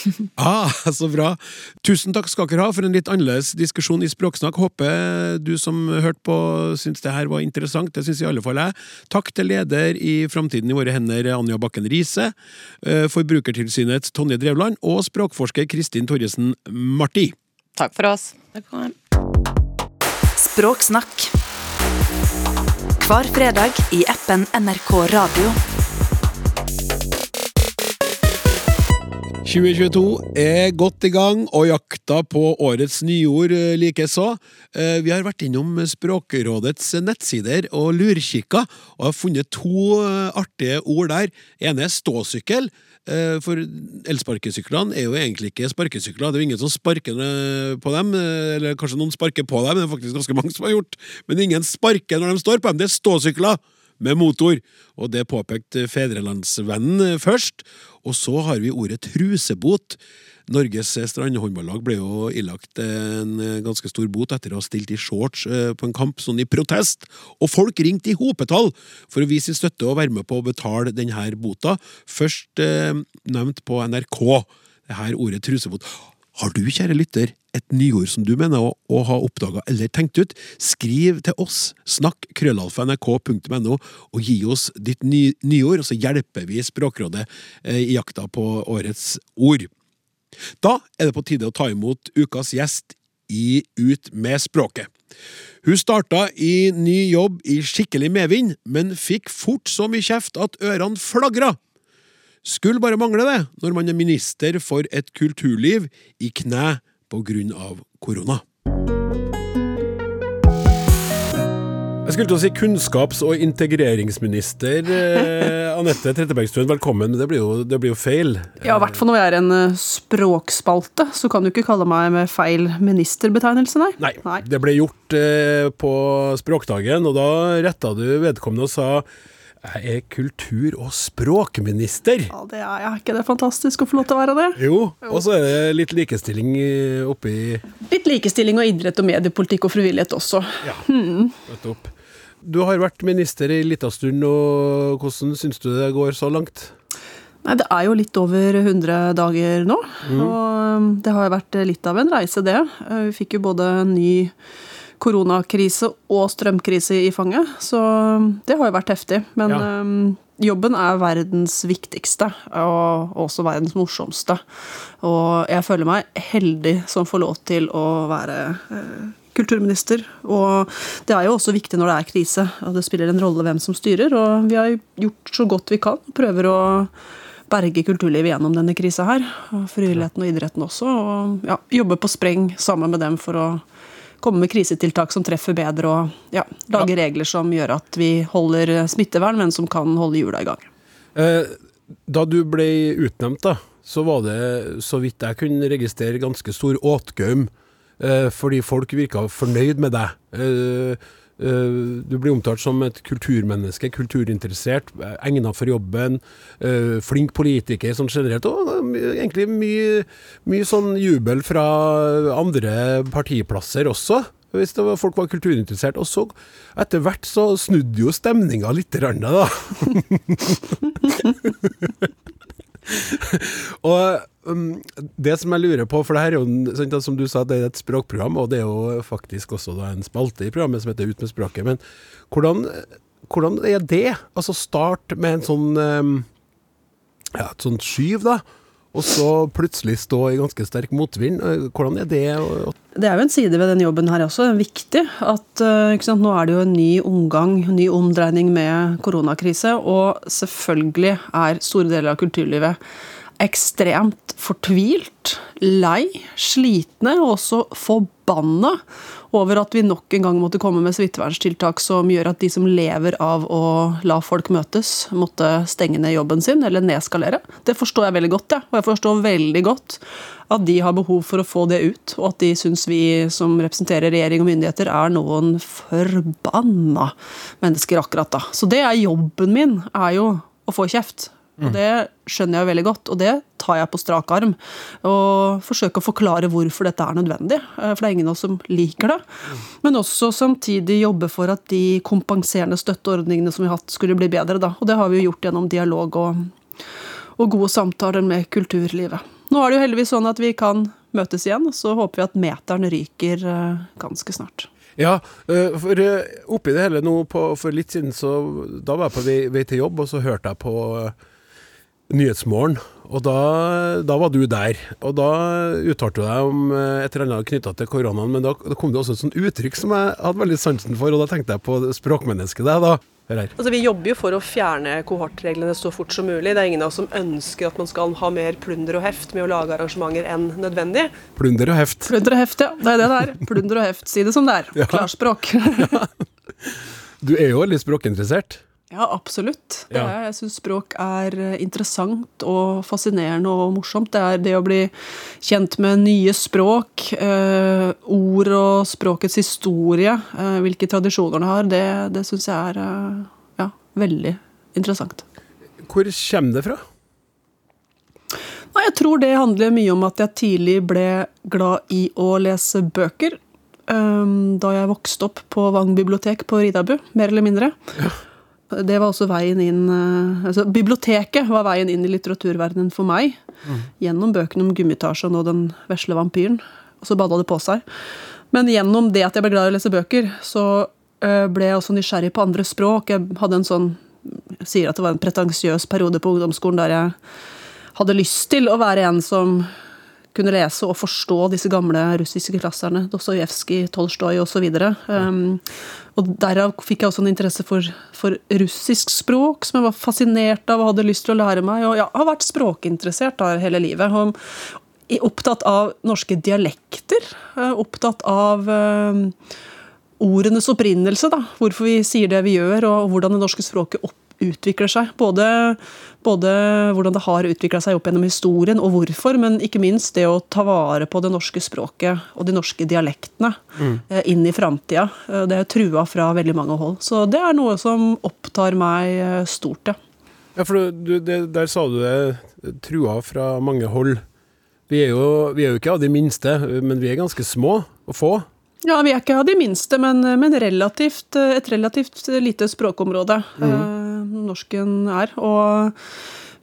Ah, så bra! Tusen takk skal dere ha for en litt annerledes diskusjon i Språksnakk. Håper du som hørte på syns det her var interessant. Det syns i alle fall jeg. Takk til leder i Framtiden i våre hender, Anja Bakken Riise, eh, Forbrukertilsynets Tonje Drevland og språkforsker Kristin Torjesen Marti. Takk for oss. Takk for. Språksnakk. Hver fredag i appen NRK Radio. 2022 er godt i gang, og jakta på årets nyord eh, likeså. Eh, Vi har vært innom Språkrådets nettsider og lurkikka, og har funnet to eh, artige ord der. ene er ståsykkel, for elsparkesyklene er jo egentlig ikke sparkesykler. Det er jo ingen som sparker på dem, eller kanskje noen sparker på dem, det er faktisk ganske mange som har gjort. Men ingen sparker når de står på dem. Det er ståsykler med motor. Og det påpekte Fedrelandsvennen først. Og så har vi ordet trusebot. Norges strandhåndballag ble jo ilagt en ganske stor bot etter å ha stilt i shorts eh, på en kamp, sånn i protest. Og folk ringte i hopetall for å vise sin støtte og være med på å betale denne bota. Først eh, nevnt på NRK, det her ordet trusebot. Har du, kjære lytter, et nyord som du mener å, å ha oppdaga eller tenkt ut? Skriv til oss, snakk krøllalfa.nrk.no, og gi oss ditt ny, nyord, og så hjelper vi Språkrådet eh, i jakta på årets ord. Da er det på tide å ta imot ukas gjest i Ut med språket. Hun starta i ny jobb i skikkelig medvind, men fikk fort så mye kjeft at ørene flagra. Skulle bare mangle det, når man er minister for et kulturliv i kne på grunn av korona. Jeg skulle til å si kunnskaps- og integreringsminister eh, Anette Trettebergstuen, velkommen. Det blir jo, det blir jo feil. Ja, i hvert fall når jeg er en eh, språkspalte, så kan du ikke kalle meg med feil ministerbetegnelse, nei. Nei, det ble gjort eh, på språkdagen, og da retta du vedkommende og sa Jeg er kultur- og språkminister. Ja, det er jeg. ikke det fantastisk å få lov til å være det? Jo, og så er det litt likestilling eh, oppi Litt likestilling og idrett og mediepolitikk og frivillighet også. Ja, nettopp. Du har vært minister i lita stund, og hvordan syns du det går så langt? Nei, Det er jo litt over 100 dager nå. Og um, det har vært litt av en reise, det. Eh, Vi fikk jo både en ny koronakrise og strømkrise i fanget, så um, det har jo vært heftig. Men Ja. um, jobben er verdens viktigste, og også verdens morsomste. Og jeg føler meg heldig som får lov til å være eh, kulturminister. Og det er jo også viktig når det er krise, og det spiller en rolle hvem som styrer. Og vi har gjort så godt vi kan. Prøver å berge kulturlivet gjennom denne krisa her. Og frivilligheten og idretten også. Og ja, jobbe på spreng sammen med dem for å komme med krisetiltak som treffer bedre, og ja, lage regler som gjør at vi holder smittevern, men som kan holde hjula i gang. Eh, Da du ble utnevnt, da, så var det, så vidt jeg kunne registrere, ganske stor åtgaum. eh, Fordi folk virka fornøyd med deg. Eh, eh, Du blir omtalt som et kulturmenneske, kulturinteressert, egna for jobben, eh, flink politiker sånn generelt. Og egentlig mye, mye sånn jubel fra andre partiplasser også. Hvis var, folk var kulturinteressert. Og så, etter hvert, så snudde jo stemninga litt, da. Og um, det som jeg lurer på, for det her er jo, sant, som du sa, det er et språkprogram, og det er jo faktisk også da en spalte i programmet som heter Ut med språket. Men hvordan, hvordan er det? Altså start med en sånn um, ja, et sånt skyv, da. Og så plutselig stå i ganske sterk motvind. Hvordan er det? Det er jo en side ved den jobben her også, det er viktig. At eh, sant, nå er det jo en ny omgang, en ny omdreining med koronakrise. Og selvfølgelig er store deler av kulturlivet ekstremt fortvilt, lei, slitne og også forbanna over at vi nok en gang måtte komme med smitteverntiltak som gjør at de som lever av å la folk møtes, måtte stenge ned jobben sin eller nedskalere. Det forstår jeg veldig godt, ja. og jeg forstår veldig godt at de har behov for å få det ut, og at de syns vi som representerer regjering og myndigheter er noen forbanna mennesker akkurat da. Så det er jobben min, er jo å få kjeft. Og det skjønner jeg veldig godt, og det tar jeg på strak arm. Og forsøker å forklare hvorfor dette er nødvendig, eh, for det er ingen av oss som liker det. Men også samtidig jobbe for at de kompenserende støtteordningene som vi har hatt, skulle bli bedre. Da. Og det har vi jo gjort gjennom dialog og, og gode samtaler med kulturlivet. Nå er det jo heldigvis sånn at vi kan møtes igjen, så håper vi at meteren ryker eh, ganske snart. Ja, øh, for oppi det hele nå på, for litt siden, så da var jeg på vei, vei til jobb, og så hørte jeg på Nyhetsmorgen, og da, da var du der. Og da uttalte du deg om øh, et eller annet knytta til koronaen, men da, da kom det også et sånt uttrykk som jeg hadde veldig sansen for, og da tenkte jeg på språkmennesket deg, da. Altså, vi jobber jo for å fjerne kohortreglene så fort som mulig. Det er ingen av oss som ønsker at man skal ha mer plunder og heft med å lage arrangementer enn nødvendig. Plunder og heft. Plunder og heft, ja. Det er det det er. Plunder og heft. Si det som det er. Ja. Klarspråk. Du er jo litt språkinteressert. Ja, absolutt. Det Ja. er, jeg syns språk er eh, interessant og fascinerende og morsomt. Det er det å bli kjent med nye språk, eh, ord og språkets historie, eh, hvilke tradisjoner det har, det, det syns jeg er eh, ja, veldig interessant. Hvor kommer det fra? Nei, jeg tror det handler mye om at jeg tidlig ble glad i å lese bøker. ehm, Da jeg vokste opp på Vang bibliotek på Ridabu, mer eller mindre. Det var også veien inn eh, altså Biblioteket var veien inn i litteraturverdenen for meg. Gjennom bøkene om Gummitasjen og Den vesle vampyren. Og så bada det på seg. Men gjennom det at jeg ble glad i å lese bøker, så eh, ble jeg også nysgjerrig på andre språk. Jeg hadde en sånn jeg sier at det var en pretensiøs periode på ungdomsskolen der jeg hadde lyst til å være en som kunne lese og forstå disse gamle russiske klasserne, Dostojevskij, Tolstoj osv. Um, og derav fikk jeg også en interesse for, for russisk språk, som jeg var fascinert av og hadde lyst til å lære meg. Og jeg har vært språkinteressert da hele livet. Og opptatt av norske dialekter. eh, Opptatt av um, ordenes opprinnelse, da. Hvorfor vi sier det vi gjør, og hvordan det norske språket opp, utvikler seg. Både, både hvordan det har utvikla seg opp gjennom historien, og hvorfor, men ikke minst det å ta vare på det norske språket og de norske dialektene mm. inn i framtida. Det er trua fra veldig mange hold. Så det er noe som opptar meg stort, ja. Ja, for du, det, Der sa du det, trua fra mange hold. Vi er, jo, vi er jo ikke av de minste, men vi er ganske små og få. Ja, vi er ikke av de minste, men, men relativt, et relativt lite språkområde mm. Norsken er. Og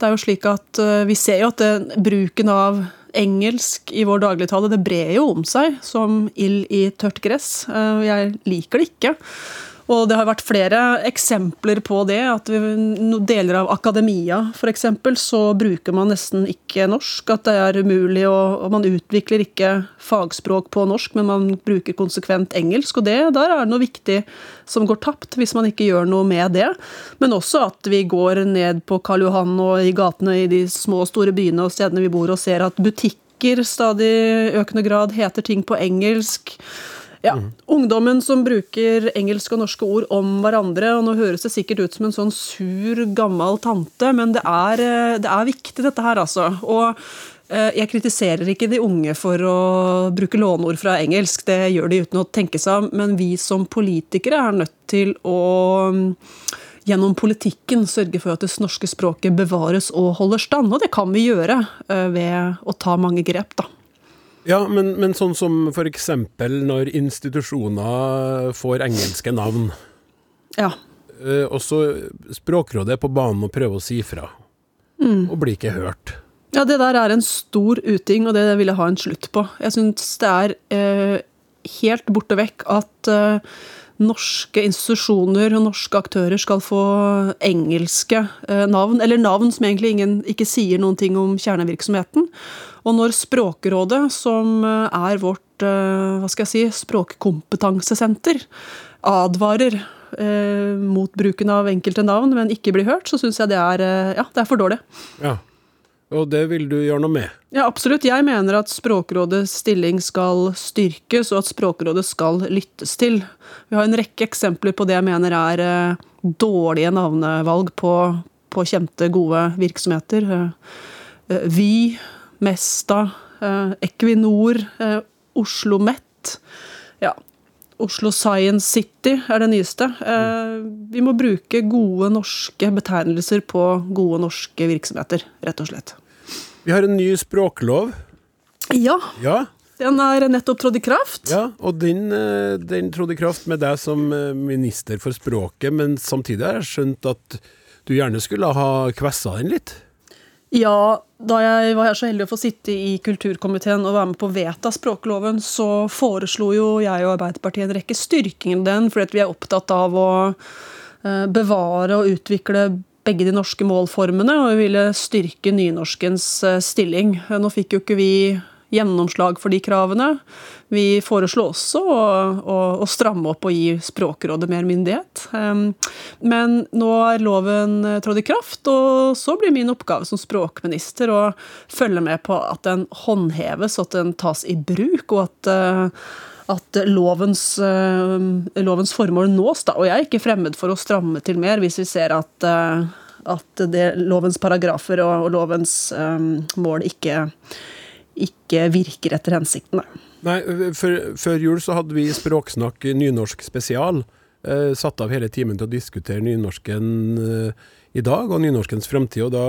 det er jo slik at eh, vi ser jo at det, bruken av engelsk i vår dagligtale, det brer jo om seg som ild i tørt gress. Eh, jeg liker det ikke. Og det har vært flere eksempler på det. at vi, Deler av akademia f.eks. så bruker man nesten ikke norsk. At det er umulig og Man utvikler ikke fagspråk på norsk, men man bruker konsekvent engelsk. Og det, der er det noe viktig som går tapt hvis man ikke gjør noe med det. Men også at vi går ned på Karl Johan og i gatene i de små og store byene og stedene vi bor og ser at butikker stadig økende grad heter ting på engelsk. Ja. Mm. Ungdommen som bruker engelske og norske ord om hverandre. og Nå høres det sikkert ut som en sånn sur, gammel tante, men det er, eh, det er viktig, dette her, altså. Og eh, jeg kritiserer ikke de unge for å bruke låneord fra engelsk, det gjør de uten å tenke seg om, men vi som politikere er nødt til å gjennom politikken sørge for at det norske språket bevares og holder stand. Og det kan vi gjøre eh, ved å ta mange grep, da. Ja, men, men sånn som f.eks. når institusjoner får engelske navn. Ja. Eh, og så Språkrådet er på banen og prøver å si fra, mm. og blir ikke hørt. Ja, det der er en stor uting, og det vil jeg ha en slutt på. Jeg syns det er eh, helt borte vekk at eh, norske institusjoner og norske aktører skal få engelske eh, navn, eller navn som egentlig ingen, ikke sier noen ting om kjernevirksomheten. Og når Språkrådet, som eh, er vårt eh, hva skal jeg si, språkkompetansesenter, advarer eh, mot bruken av enkelte navn, men ikke blir hørt, så syns jeg det er, ja, det er for dårlig. Ja. Og det vil du gjøre noe med? Ja, absolutt. Jeg mener at Språkrådets stilling skal styrkes, og at Språkrådet skal lyttes til. Vi har en rekke eksempler på det jeg mener er dårlige navnevalg på, på kjente, gode virksomheter. Vy Mesta, eh, Equinor, eh, Oslo Met. Ja, Oslo Science City er det nyeste. Eh, vi må bruke gode norske betegnelser på gode norske virksomheter, rett og slett. Vi har en ny språklov. Ja. ja. Den er nettopp trådt i kraft. Ja, og den, den trådte i kraft med deg som minister for språket, men samtidig har jeg skjønt at du gjerne skulle ha kvessa den litt? Ja, da jeg var her så heldig å få sitte i kulturkomiteen og være med på å vedta språkloven, så foreslo jo jeg og Arbeiderpartiet en rekke styrkinger i den, fordi vi er opptatt av å eh, bevare og utvikle begge de norske målformene, og vi ville styrke nynorskens eh, stilling. Nå fikk jo ikke vi gjennomslag for de kravene. Vi foreslo også å, å, å, stramme opp og gi Språkrådet mer myndighet. Ehm, men nå er loven eh, trådt i kraft, og så blir min oppgave som språkminister å følge med på at den håndheves, at den tas i bruk, og at eh, at lovens, uh, lovens, formål nås. Da. Og jeg er ikke fremmed for å stramme til mer hvis vi ser at, uh, at det, lovens paragrafer og, og lovens um, mål ikke, ikke virker etter hensikten. Nei, for, Før jul så hadde vi Språksnakk nynorsk spesial. Eh, satt av hele timen til å diskutere nynorsken eh, i dag og nynorskens fremtid. Og da,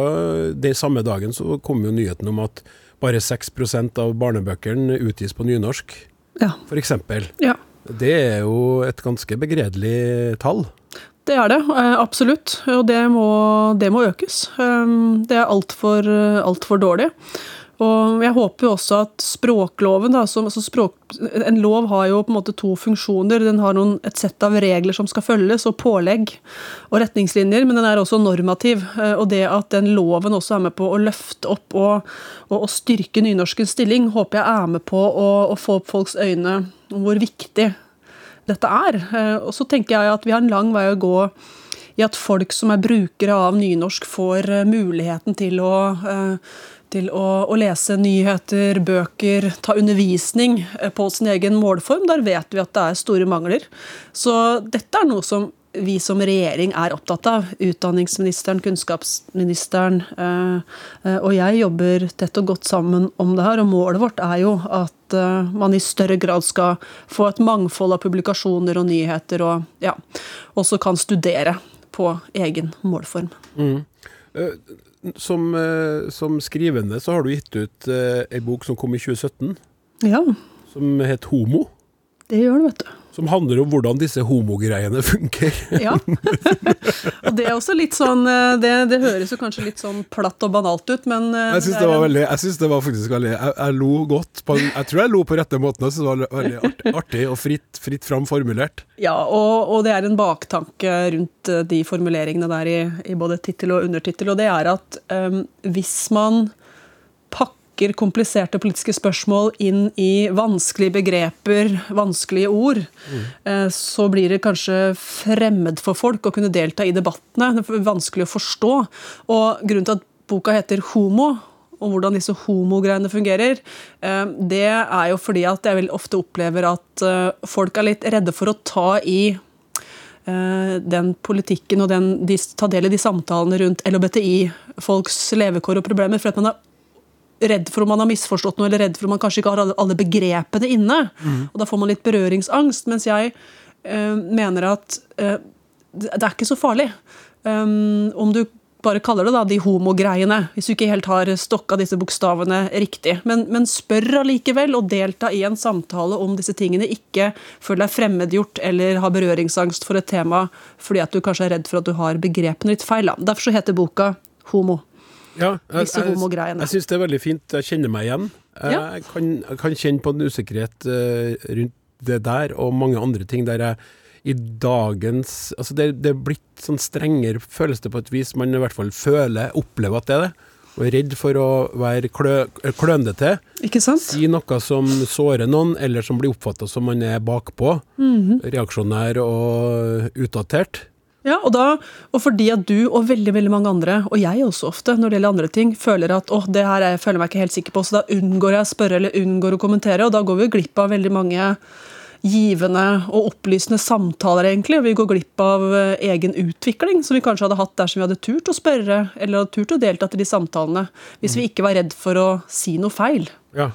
den samme dagen så kom jo nyheten om at bare 6% av barnebøkene utgis på nynorsk, ja. f.eks. Ja. Det er jo et ganske begredelig tall. Det er det, eh, absolutt. Og det må, det må økes. Eh, det er altfor alt for dårlig. Og jeg håper jo også at språkloven, da, som, altså språk, En lov har jo på en måte to funksjoner. Den har noen, et sett av regler som skal følges, og pålegg og retningslinjer, men den er også normativ. Eh, og det at den loven også er med på å løfte opp og, og, og styrke nynorskens stilling, håper jeg er med på å, å få opp folks øyne hvor viktig dette er. Eh, og så tenker jeg at vi har en lang vei å gå i at folk som er brukere av nynorsk, får eh, muligheten til å til å, å, lese nyheter, bøker, ta undervisning eh, på sin egen målform. Der vet vi at det er store mangler. Så dette er noe som vi som regjering er opptatt av. Utdanningsministeren, kunnskapsministeren og jeg jobber tett og godt sammen om det her. Og målet vårt er jo at man i større grad skal få et mangfold av publikasjoner og nyheter, og ja, også kan studere på egen målform. Mm. Som, som, skrivende så har du gitt ut ei bok som kom i 2017. Ja som het Homo. Det gjør det, vet du. Som handler om hvordan disse homogreiene funker. ja. og det er også litt sånn eh, det, det, høres jo kanskje litt sånn platt og banalt ut, men eh, Jeg syns det, var veldig Jeg synes det var faktisk veldig Jeg, jeg lo godt på Jeg tror jeg lo på rette måten. Jeg synes det var veldig artig, artig og fritt, fritt fram formulert. Ja, og, og, det er en baktanke rundt eh, de formuleringene der i, i både tittel og undertittel, og det er at um, hvis man pakker kompliserte politiske spørsmål inn i vanskelige begreper, vanskelige ord, mm. så blir det kanskje fremmed for folk å kunne delta i debattene. Det er vanskelig å forstå. Og grunnen til at boka heter Homo, og hvordan disse homogreiene fungerer, eh, det er jo fordi at jeg vel ofte opplever at eh, folk er litt redde for å ta i den politikken og den, de, ta del i de samtalene rundt LHBTI-folks levekår og problemer, for at man er redd for om man har misforstått noe, eller redd for om man kanskje ikke har alle begrepene inne. Mm. Og da får man litt berøringsangst. Mens jeg uh, mener at uh, det er ikke så farlig. Um, om du bare kaller det da de homogreiene, hvis du ikke helt har stokka disse bokstavene riktig. Men, men spør allikevel, og delta i en samtale om disse tingene. Ikke føl deg fremmedgjort eller ha berøringsangst for et tema fordi at du kanskje er redd for at du har begrepene litt feil. Da. Derfor så heter boka Homo. Ja, jeg, jeg, jeg, jeg syns det er veldig fint. Jeg kjenner meg igjen. Jeg, ja. kan, jeg kan, kjenne på en usikkerhet uh, rundt det der og mange andre ting der jeg i dagens Altså det, det er blitt sånn strengere, føles det på et vis. Man i hvert fall føler, opplever at det er det. Og er redd for å være klø, klønete. Ikke sant? Si noe som sårer noen, eller som blir oppfatta som man er bakpå. Mm -hmm. Reaksjonær og utdatert. Ja, og, da, og fordi at du og veldig veldig mange andre, og jeg også ofte, når det gjelder andre ting, føler at åh, det her jeg føler meg ikke helt sikker på, så da unngår jeg å spørre eller unngår å kommentere, og da går vi glipp av veldig mange givende og opplysende samtaler, egentlig. Og Vi går glipp av eh, egen utvikling, som vi kanskje hadde hatt dersom vi hadde turt å spørre eller hadde turt å delta til de samtalene, hvis vi ikke var redd for å si noe feil. Ja.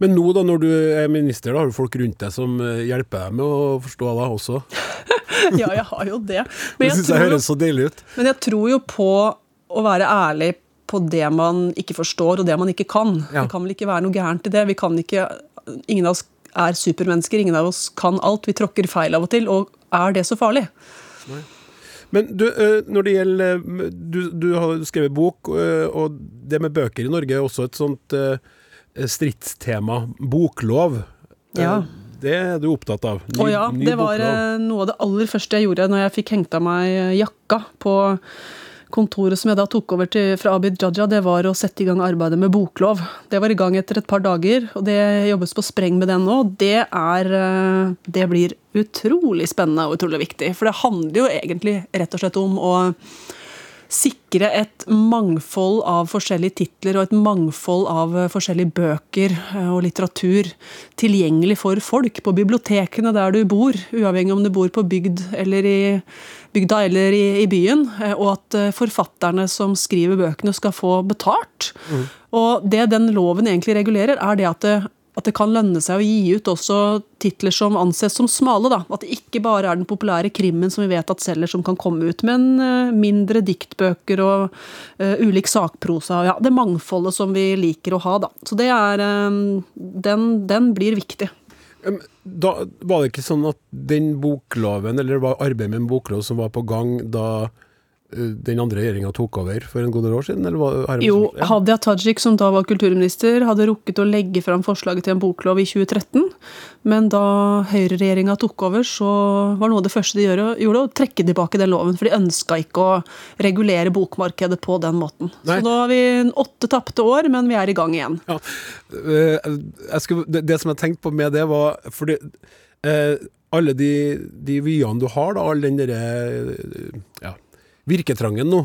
Men nå da, når du er minister, da har du folk rundt deg som eh, hjelper deg med å forstå deg også? ja, jeg har jo det. Men det syns jeg høres så deilig ut. Men jeg tror jo på å være ærlig på det man ikke forstår, og det man ikke kan. Ja. Det kan vel ikke være noe gærent i det. Vi kan ikke, Ingen av oss er supermennesker, ingen av oss kan alt. Vi tråkker feil av og til, og er det så farlig? Nei. Men du, eh, når det gjelder du, du, har skrevet bok, eh, og det med bøker i Norge er også et sånt eh, stridstema. Boklov. Ja. Det er du opptatt av? Ny, Å ja, det var boklov. Eh, noe av det aller første jeg gjorde når jeg fikk hengt av meg eh, jakka på kontoret som jeg da tok over til, fra Abid Jaja, det var å sette i gang arbeidet med boklov. Det var i gang etter et par dager, og det jobbes på spreng med den nå. Det, er, eh, det blir utrolig spennende og utrolig viktig. For det handler jo egentlig rett og slett om å sikre et mangfold av forskjellige titler og et mangfold av eh, forskjellige bøker eh, og litteratur tilgjengelig for folk på bibliotekene der du bor, uavhengig om du bor på bygd eller i bygda eller i, i byen, eh, og at forfatterne som skriver bøkene skal få betalt. Mm. Og det den loven egentlig regulerer, er det at at det kan lønne seg å gi ut også titler som anses som smale. Da. At det ikke bare er den populære krimmen som vi vet at selger, som kan komme ut, men uh, mindre diktbøker og uh, ulik sakprosa. Ja, det mangfoldet som vi liker å ha. Da. Så det er um, den, den, blir viktig. Da Var det ikke sånn at den bokloven, eller det var arbeidet med en boklov som var på gang da den andre regjeringa tok over for en god del år siden? jo, Hadia Tajik, som da var kulturminister, hadde rukket å legge fram forslaget til en boklov i 2013. Men da høyreregjeringa tok over, så var noe av det første de gjorde, å trekke tilbake den loven. For de ønska ikke å regulere bokmarkedet på den måten. Nei. Så nå har vi åtte tapte år, men vi er i gang igjen. Ja. Eh, skulle, det, det, som jeg tenkte på med det, var fordi eh, alle de, de vyene du har, da, all den derre ja, virketrangen nå,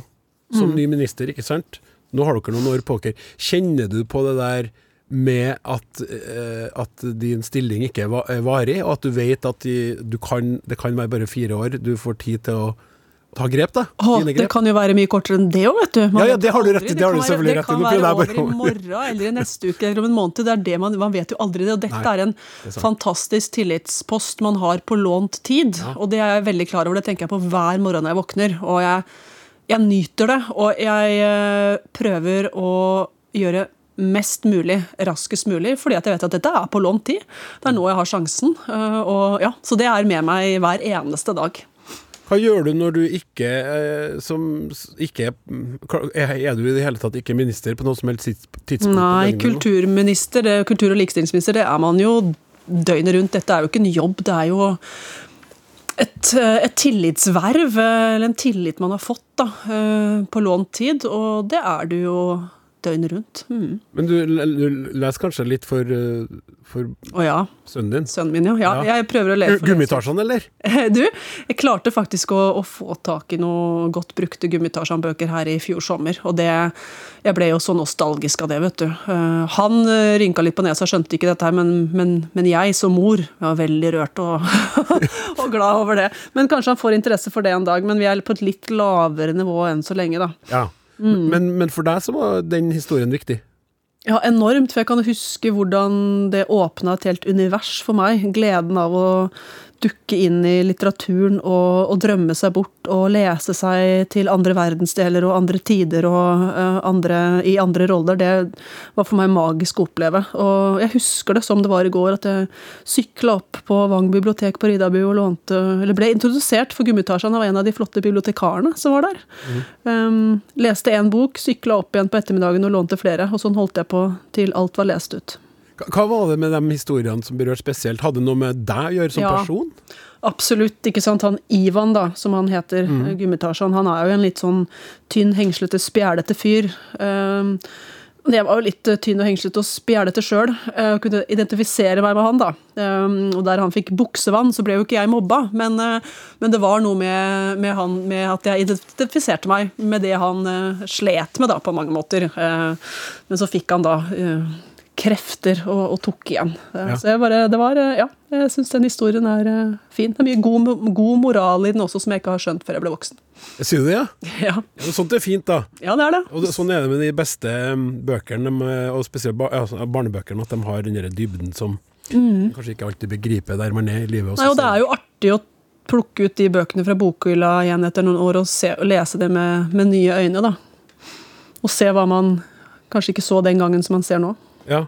som mm. ny minister, ikke sant? Nå har dere noen år på dere. Kjenner du på det der med at, eh, at din stilling ikke er er varig, og at du vet at de, du kan, det kan være bare fire år, du får tid til å ta grep, da. Åh, Dine det kan jo være mye kortere enn det òg, vet du. Man Ja, ja, det har du rett i, det det, det, være-. Det kan være prøvde over i morgen eller i neste uke eller om en måned. Det er det man, man vet jo aldri det. Og dette Nei, er en er fantastisk tillitspost man har på lånt tid. Og det er jeg veldig klar over. Det tenker jeg på hver morgen når jeg våkner. Og jeg, jeg nyter det. Og jeg eh, prøver å gjøre mest mulig raskest mulig, fordi at jeg vet at dette er på lånt tid. Det er nå jeg har sjansen. eh, Og ja, så det er med meg hver eneste dag. Hva gjør du når du ikke eh, som ikke er du i det hele tatt ikke minister på noe som helst tidspunkt? Nei, kulturminister, det, kultur- og likestillingsminister, det er man jo døgnet rundt. Dette er jo ikke en jobb, det er jo et, eh, et tillitsverv, eh, eller en tillit man har fått da, på lånt tid, og det er du jo døgnet rundt. Mm. Men du, du leser kanskje litt for, eh, for Å ja, sønnen din? sønnen min, ja. ja. Ja. Jeg prøver å lese for Gummitasjen, eller? Du, jeg klarte faktisk å, å få tak i noen godt brukte Gummitasjan-bøker her i fjor sommer, og det Jeg ble jo så nostalgisk av det, vet du. Eh, han uh, rynka litt på nesa, skjønte ikke dette her, men, men, men jeg som mor var veldig rørt og, og glad over det. Men kanskje han får interesse for det en dag, men vi er på et litt lavere nivå enn så lenge, da. Ja. Mm. Men, men for deg så var den historien viktig. Ja, enormt, for jeg kan huske hvordan det åpna et helt univers for meg. Gleden av å dukke inn i litteraturen og, og drømme seg bort og lese seg til andre verdensdeler og andre tider og uh, andre, i andre roller. Det var for meg magisk å oppleve. Og jeg husker det som det var i går, at jeg sykla opp på Vang bibliotek på Riddarbu og lånte Eller ble introdusert for Gummitasjan av en av de flotte bibliotekarene som var der. Um, leste én bok, sykla opp igjen på ettermiddagen og lånte flere, og sånn holdt jeg på til alt var lest ut. Hva, var det med de historiene som berørte spesielt? Hadde det noe med deg å gjøre som Ja. person? Absolutt, ikke sant. Han Ivan, da, som han heter, mm. Gummitasjan, han er jo en litt sånn tynn, hengslete, spjælete fyr. Um, jeg var jo litt eh, tynn og hengslete og spjælete sjøl, og kunne identifisere meg med han, da. Um, og der han fikk buksevann, så ble jo ikke jeg mobba, men, eh, men det var noe med, med han med at jeg identifiserte meg med det han eh, slet med, da, på mange måter. Eh, men så fikk han da eh, krefter og, og tok igjen. Eh, Ja. Så jeg bare, det var, eh, ja, jeg syns den historien er eh, fin. Det er mye god, god moral i den også, som jeg ikke har skjønt før jeg ble voksen. Sier du det, ja? Ja, ja sånt er fint, da. ja det er det. Og det, sånn er det med de beste um, bøkene, og spesielt ba, altså, barnebøkene, at de har den der dybden som mm. kanskje ikke alltid begriper der man er i livet. Også, Nei, og det er jo artig å plukke ut de bøkene fra bokhylla igjen etter noen år og, se, og lese det med, med nye øyne, da. Og se hva man kanskje ikke så den gangen som man ser nå. Ja.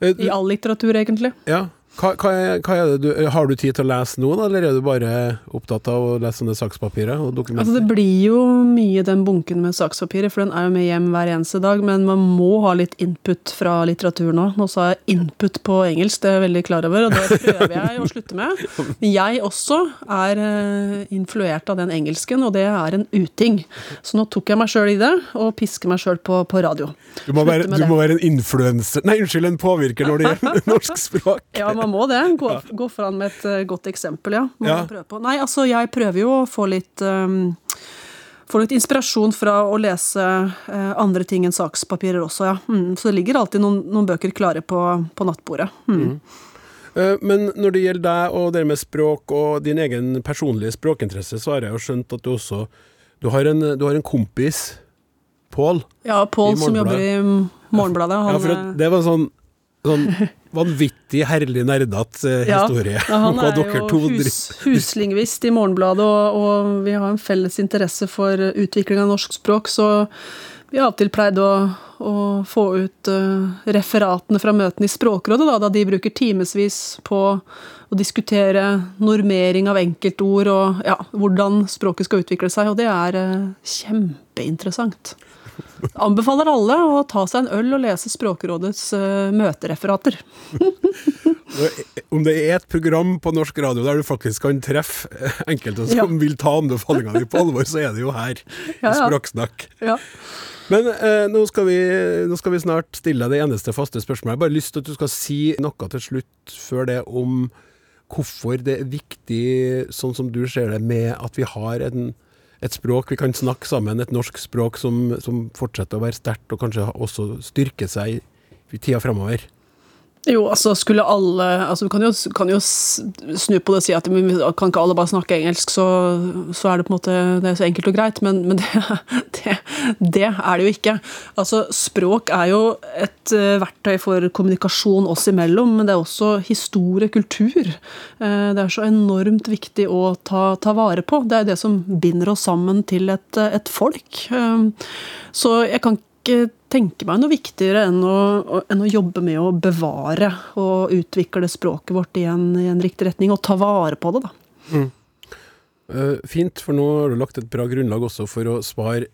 Eh, I all litteratur, egentlig. ja. Hva, hva, hva er det du Har du tid til å lese nå, eller er du bare opptatt av å lese sånne sakspapirer og Altså, det blir jo mye den bunken med sakspapirer, for den er jo med hjem hver eneste dag, men man må ha litt input fra litteraturen òg. Nå sa jeg input på engelsk, det er jeg veldig klar over, og det prøver jeg å slutte med. Men jeg også er eh, influert av den engelsken, og det er en uting. Så nå tok jeg meg sjøl i det, og pisker meg sjøl på, på radio. Du må, være, du må være en influenser Nei, unnskyld, en påvirker når det gjelder norsk språk. Ja, man må det. Gå, gå foran med et eh, godt eksempel, ja. Må Ja. man prøve på. Nei, altså, jeg prøver jo å få litt um, Får litt inspirasjon fra å lese eh, andre ting enn sakspapirer også, ja. Mm, så det ligger alltid noen, noen bøker klare på, på nattbordet. Mm. Eh, Men når det gjelder deg og det med språk og din egen personlige språkinteresse, så har jeg jo skjønt at du også Du har en, du har en kompis, Pål. Ja, Pål som jobber i Morgenbladet. Ja, for det var sånn, sånn vanvittig herlig nerdete Ja, historie. Ja, han er jo hus, huslingvist i Morgenbladet, og, og vi har en felles interesse for utvikling av norsk språk, så vi har alltid pleid å, å få ut uh, referatene fra møtene i Språkrådet, da, da de bruker timevis på å diskutere normering av enkeltord og ja, hvordan språket skal utvikle seg, og det er uh, kjempeinteressant. Anbefaler alle å ta seg en øl og lese Språkrådets uh, møtereferater. Om det er et program på norsk radio der du faktisk kan treffe eh, enkelte som Ja. vil ta anbefalingene dine på alvor, så er det jo her. Ja, ja. Språksnakk. Ja. Men eh, nå, skal vi, nå skal vi snart stille deg det eneste faste spørsmålet. Jeg har bare lyst til at du skal si noe til slutt før det om hvorfor det er viktig, sånn som du ser det, med at vi har en, et språk vi kan snakke sammen, et norsk språk som, som fortsetter å være sterkt og kanskje også styrke seg i tida framover. Jo, altså skulle alle altså Du kan jo, kan jo snu på det og si at kan ikke alle bare snakke engelsk, så, så er det på en måte det er så enkelt og greit, men, men det, det, det, er det jo ikke. Altså, Språk er jo et uh, verktøy for kommunikasjon oss imellom, men det er også historie, kultur. Uh, det er så enormt viktig å ta, ta, vare på. Det er det som binder oss sammen til et, et folk. Uh, så jeg kan tenke meg noe viktigere enn å, enn å, jobbe med å bevare og utvikle språket vårt i en, i en riktig retning, og ta vare på det, da. Mm. Uh, fint, for nå har du lagt et bra grunnlag også for å svare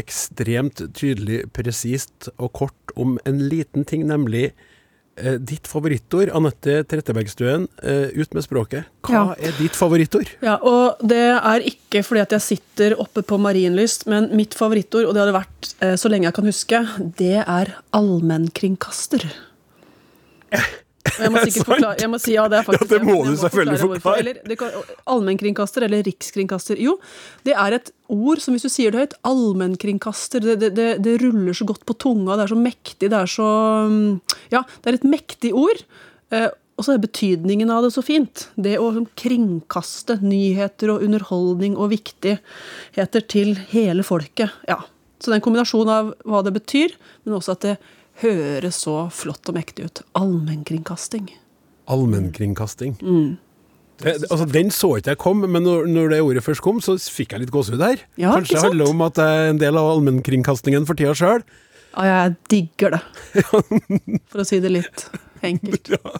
ekstremt tydelig, presist og kort om en liten ting, nemlig ditt favorittord, Anette Trettebergstuen, eh, ut med språket. Hva ja. er ditt favorittord? Ja, og Det er ikke fordi at jeg sitter oppe på Marienlyst, men mitt favorittord, og det hadde vært eh, så lenge jeg kan huske, det er allmennkringkaster. Jeg må sikkert forklare jeg må si, ja, det er faktisk ja, det må du selvfølgelig forklare. Eller, allmennkringkaster eller rikskringkaster. Jo, det er et ord som hvis du sier det høyt, allmennkringkaster, det, det, det, det, ruller så godt på tunga, det er så mektig, det er så mm, Ja, det er et mektig ord. Eh, og så er betydningen av det så fint. Det å kringkaste nyheter og underholdning og viktigheter til hele folket. Ja. Så det er en kombinasjon av hva det betyr, men også at det høres så flott og mektig ut. Allmennkringkasting. Allmennkringkasting. Mm. altså, Den så ikke jeg kom, men når, når, det ordet først kom, så fikk jeg litt gåsehud her. Ja, Kanskje det handler om at jeg er en del av allmennkringkastingen for tida sjøl. Ja, jeg digger det. For å si det litt enkelt. Ja.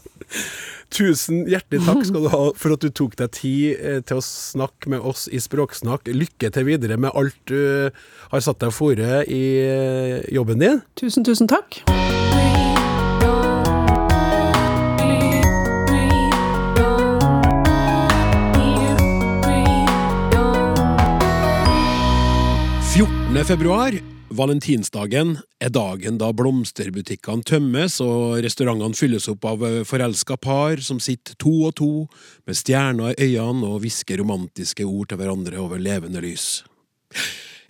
Tusen hjertelig takk skal du ha for at du tok deg tid eh, til å snakke med oss i Språksnakk. Lykke til videre med alt du har satt deg fore i eh, jobben din. Tusen, tusen takk. februar Valentinsdagen er dagen da blomsterbutikkene tømmes og restaurantene fylles opp av eh, forelska par som sitter to og to med stjerner i øynene og hvisker romantiske ord til hverandre over levende lys.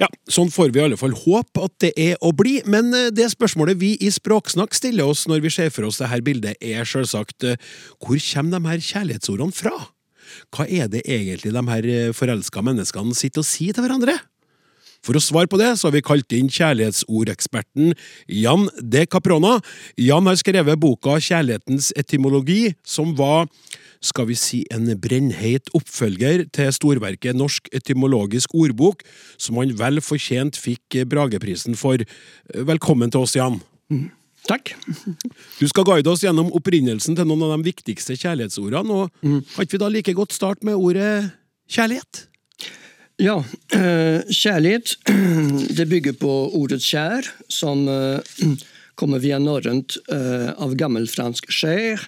Ja, sånn får vi i alle fall håpe at det er å bli, men eh, det spørsmålet vi i Språksnakk stiller oss når vi ser for oss dette bildet, er selvsagt eh, hvor kommer de her kjærlighetsordene fra? Hva er det egentlig de her forelska menneskene sitter og sier til hverandre? For å svare på det, så har vi kalt inn kjærlighetsordeksperten Jan de Caprona. Jan har skrevet boka Kjærlighetens etymologi, som var skal vi si en brennheit oppfølger til storverket Norsk etymologisk ordbok, som han vel fortjent fikk Brageprisen for. Velkommen til oss, Jan. Mm. Takk. Du skal guide oss gjennom opprinnelsen til noen av de viktigste kjærlighetsordene. og Kan Har ikke vi da like godt starte med ordet kjærlighet? Ja, eh, kjærlighet det bygger på ordet kjær, som eh, kommer via norrønt eh, av gammelfransk skjær,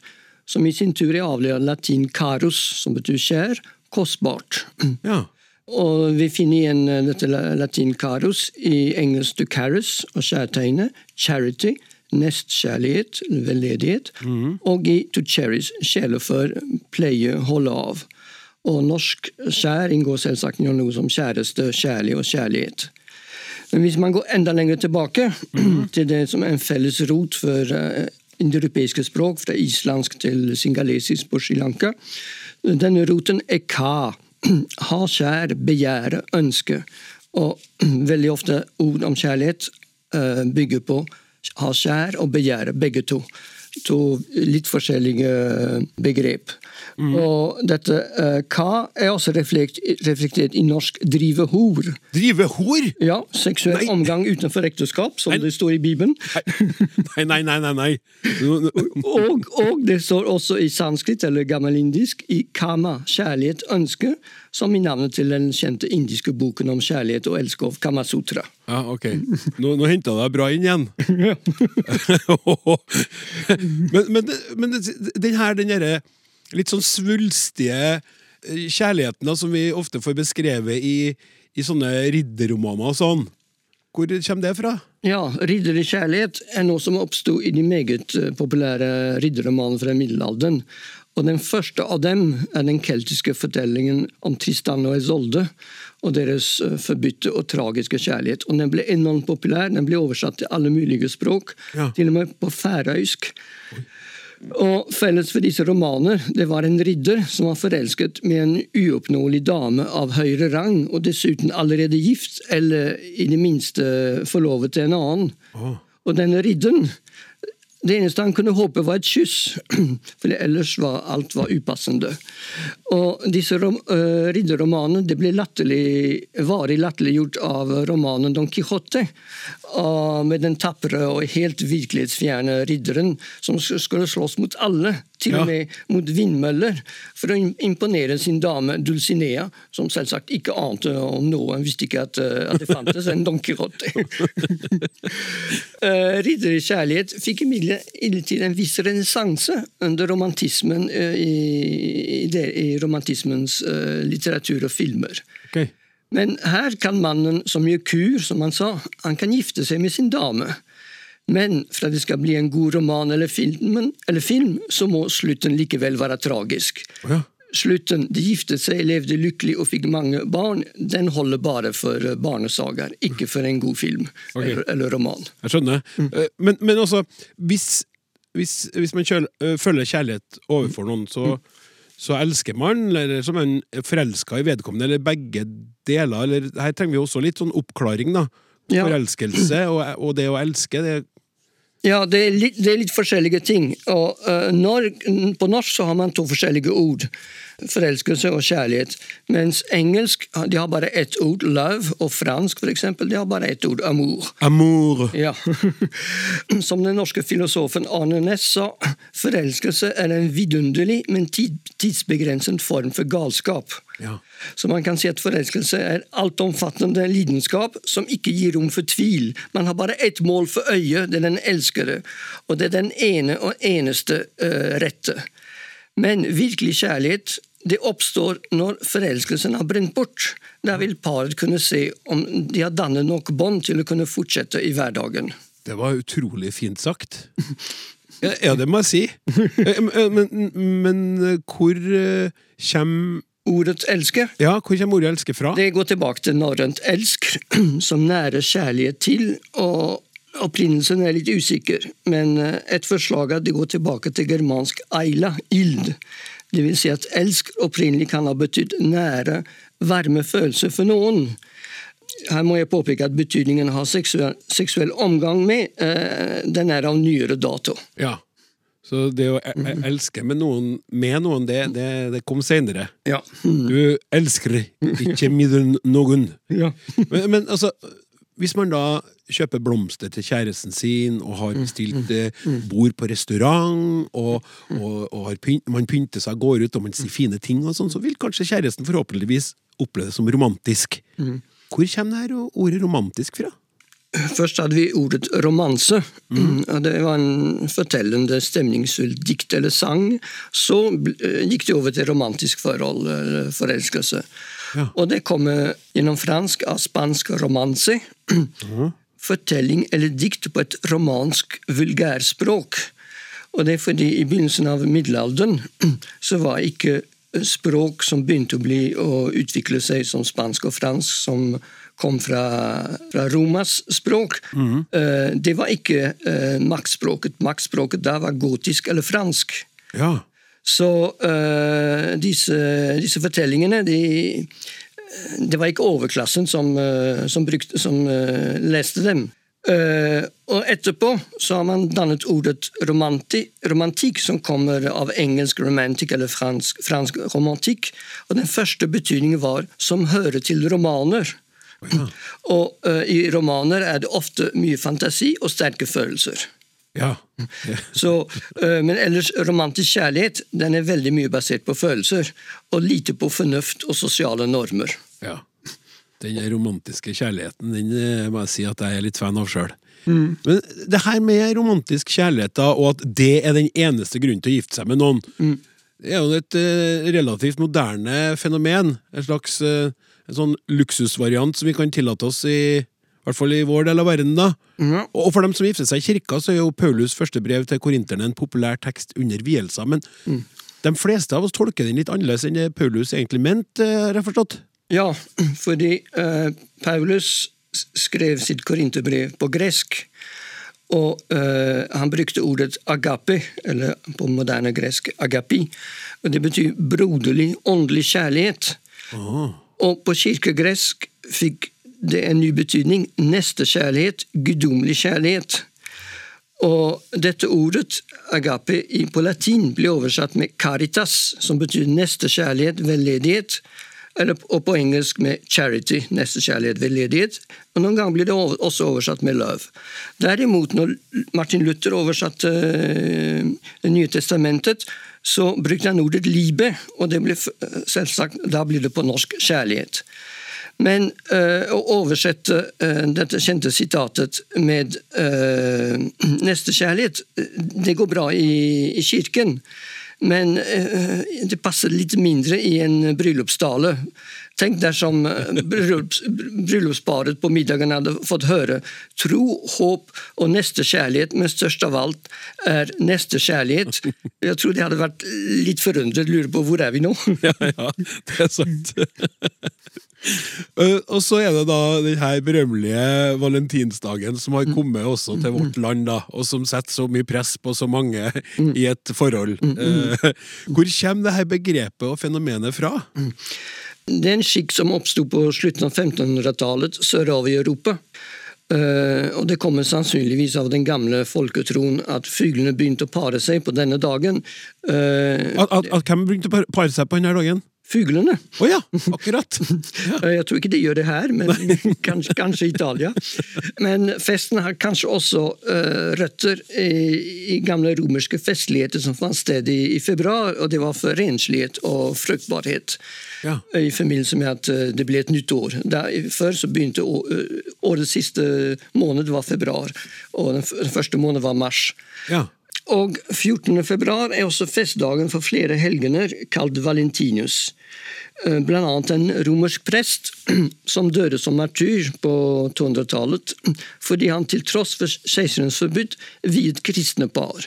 som i sin tur er avledet latin carus, som betyr kjær, kostbart. Ja. Og vi finner igjen dette latin carus i engelsk to carus og kjærtegnet charity, nestkjærlighet, veldedighet, mm. og i to cherish, for pleie, holde av. Og norsk kjær inngår selvsagt i noe som kjæreste, kjærlig og kjærlighet. Men hvis man går enda lenger tilbake, til det som er en felles rot for uh, indoeuropeiske språk, fra islandsk til singalesisk på Sri Lanka, denne roten er ka. Ha kjær, begjære, ønske. Og veldig ofte ord om kjærlighet uh, bygger på ha kjær og begjære, begge to. To litt forskjellige begrep. Mm. Og dette uh, ka er også reflekt, reflektert i norsk drive hor. Drive hor? Ja, seksuell nei. omgang utenfor ekteskap, som nei. det står i Bibelen. Nei, nei, nei. nei, nei. og, og, det står også i sanskrit, eller gammelindisk, i kama, kjærlighet, ønske, som i navnet til den kjente indiske boken om kjærlighet og elskov, Kamasutra. Ja, ok. Nå, nå henta du deg bra inn igjen. men, men, men den her, den derre litt sånn svulstige eh, kjærligheten da, som vi ofte får beskrevet i, i sånne ridderromaner og sånn. Hvor kommer det fra? Ja, Ridderlig kjærlighet er noe som oppsto i de meget eh, populære ridderromanene fra middelalderen. Og Den første av dem er den keltiske fortellingen om Tristan og Isolde og deres eh, forbytte og tragiske kjærlighet. Og Den ble enormt populær, den ble oversatt til alle mulige språk, ja. til og med på færøysk. Og Felles for disse romaner det var en ridder som var forelsket med en uoppnåelig dame av høyere rang, og dessuten allerede gift, eller i det minste forlovet til en annen. Oh. Og denne ridderen det eneste han kunne håpe, var et kyss, for ellers var alt var upassende. Og disse rom, uh, ridderromanene det ble latterlig, varig latterliggjort av romanen Don Quijote, uh, med den tapre og helt virkelighetsfjerne ridderen som skulle slåss mot alle, til og med mot vindmøller, for å imponere sin dame Dulcinea, som selvsagt ikke ante om noe, hun visste ikke at, uh, at det fantes en Don Quijote. Ridder i kjærlighet fikk imidlertid en viss renessanse under romantismen uh, i, i, i romantismens uh, litteratur og filmer. Okay. Men her kan mannen som gjør kur, som han sa, han kan gifte seg med sin dame. Men for at det skal bli en god roman eller film, eller film så må slutten likevel være tragisk. Oh, ja. Slutten, de giftet seg, levde lykkelig og fikk mange barn, den holder bare for barnesagaer, barnesager, ikke for en god film okay. eller, eller roman. Jeg skjønner. Mm. Men, men altså, hvis, hvis, hvis man kjøl, følger føler kjærlighet overfor noen, så, så elsker man, eller så er man forelska i vedkommende, eller begge deler. Eller, her trenger vi også litt sånn oppklaring, da. Ja. Forelskelse og, og det å elske. Det, Ja, det er litt, det er litt forskjellige ting. Og, uh, når, på norsk så har man to forskjellige ord. Forelskelse og kjærlighet. Mens engelsk de har bare ett ord, love, og fransk for eksempel, de har bare ett ord, amour. amour. Ja. Som den norske filosofen Arne Næss sa, forelskelse er en vidunderlig, men tid, tidsbegrenset form for galskap. Ja. Så man kan si at forelskelse er altomfattende lidenskap som ikke gir rom for tvil. Man har bare ett mål for øyet, det er den elskede, og det er den ene og eneste uh, rette. Men virkelig kjærlighet det oppstår når forelskelsen har brent bort. Der vil paret kunne se om de har dannet nok bånd til å kunne fortsette i hverdagen. Det var utrolig fint sagt. Ja, det må jeg si. Eh, Men, men, men eh, hvor eh, kommer Ordet 'elske' Ja, hvor kommer ordet 'elske' fra? Det går tilbake til norrønt 'elsk', som nærer kjærlighet til. og Opprinnelsen er litt usikker, men eh, et forslag er at det går tilbake til germansk 'eila', ild. Vil si at 'elsk' opprinnelig kan ha betydd nære, varme følelser for noen. Her må jeg påpeke at betydningen har seksuell, seksuell omgang med, eh, den er av nyere dato. Ja. Så det å e- e- elske med noen, med noen det, det, det kom seinere. Ja. Du elsker ikke med noen. ja. Men, men altså, hvis man da kjøper blomster til kjæresten sin, og har bestilt eh, bord på restaurant, og, og, og har pynt, man pynter seg, går ut og man sier fine ting, og sånn, så vil kanskje kjæresten forhåpentligvis oppleve det som romantisk. Hvor kommer det her ordet romantisk fra? Først hadde vi ordet romanse. og Det var en fortellende, stemningsfull dikt eller sang. Så eh, gikk det over til romantisk forhold, forelskelse. Ja. Og det kommer gjennom fransk av spansk romanse. Fortelling eller dikt på et romansk vulgærspråk. Og det er fordi i begynnelsen av middelalderen så var ikke språk som begynte å, bli, å utvikle seg som spansk og fransk, som kom fra, fra Romas språk, mm. det var ikke eh, maktspråket. Maktspråket da var gotisk eller fransk. Ja. Så uh, disse, disse fortellingene de, Det var ikke overklassen som, eh, som, brukte, som eh, leste dem. Eh, og etterpå så har man dannet ordet romanti, romantikk, som kommer av engelsk romantic eller fransk, fransk romantikk. Og den første betydningen var 'som hører til romaner'. Og uh, i romaner er det ofte mye fantasi og sterke følelser. Ja. Så, øh, men ellers romantisk kjærlighet den er veldig mye basert på følelser, og lite på fornuft og sosiale normer. ja. Den romantiske kjærligheten den eh, må jeg si at jeg er litt fan av sjøl. Mm. Men det her med romantisk kjærlighet, da, og at det er den eneste grunnen til å gifte seg med noen, Mm. det er jo et eh, relativt moderne fenomen. En slags eh, en sånn luksusvariant som vi kan tillate oss i hvert fall i vår del av verden. da. Mm. Og for dem som gifter seg i kirka, så er jo Paulus' første brev til korinterne en populær tekst under vielser. Men Mm. de fleste av oss tolker den litt annerledes enn det Paulus egentlig mente, har jeg forstått. Ja, fordi uh, Paulus skrev sitt korinterbrev på gresk. Og uh, han brukte ordet agape, eller på moderne gresk agapi. og Det betyr broderlig, åndelig kjærlighet. Oh. Og på kirkegresk fikk det en ny betydning. Nestekjærlighet, guddommelig kjærlighet. Og dette ordet, agape, på latin blir oversatt med caritas, som betyr nestekjærlighet, veldedighet eller, og på engelsk med 'charity', nestekjærlighet, veldedighet. Og Noen ganger blir det også oversatt med 'love'. Derimot, når Martin Luther oversatte uh, Det nye testamentet, så brukte han ordet 'libe', og ble, selvsagt, da blir det på norsk 'kjærlighet'. Men uh, å oversette uh, dette kjente sitatet med uh, nestekjærlighet, det går bra i, i kirken. Men eh, det passer litt mindre i en bryllupstale. Tenk dersom bryllups, bryllupsparet på middagen hadde fått høre tro, håp og nestekjærlighet, men størst av alt er nestekjærlighet. Jeg tror de hadde vært litt forundret, lurer på hvor er vi nå? Ja, ja, det er sant. Eh, og så er det da den her berømmelige valentinsdagen som har kommet også til vårt land, da, og som setter så mye press på så mange i et forhold. Eh, hvor kommer det her begrepet og fenomenet fra? Det er en skikk som oppsto på slutten av 1500-tallet sørover i Europa. Uh, og Det kommer sannsynligvis av den gamle folketroen at fuglene begynte å pare seg på denne dagen. Uh, at, at, at, Hvem begynte å pare seg på denne dagen? Fuglene. Å oh ja, akkurat. Ja. Jeg tror ikke de gjør det her, men kanskje, kanskje Italia. Men festen har kanskje også uh, røtter i, i, gamle romerske festligheter som fant sted i, i, februar, og det var for renslighet og fruktbarhet. Ja. I forbindelse med at uh, det ble et nytt år. Der, før så begynte å, uh, Årets siste måned var februar, og den, den første måneden var mars. Ja. Og 14. februar er også festdagen for flere helgener, kalt Valentinus. Eh, blant annet en romersk prest som døde som martyr på 200-tallet fordi han til tross for keiserens forbud viet kristne par.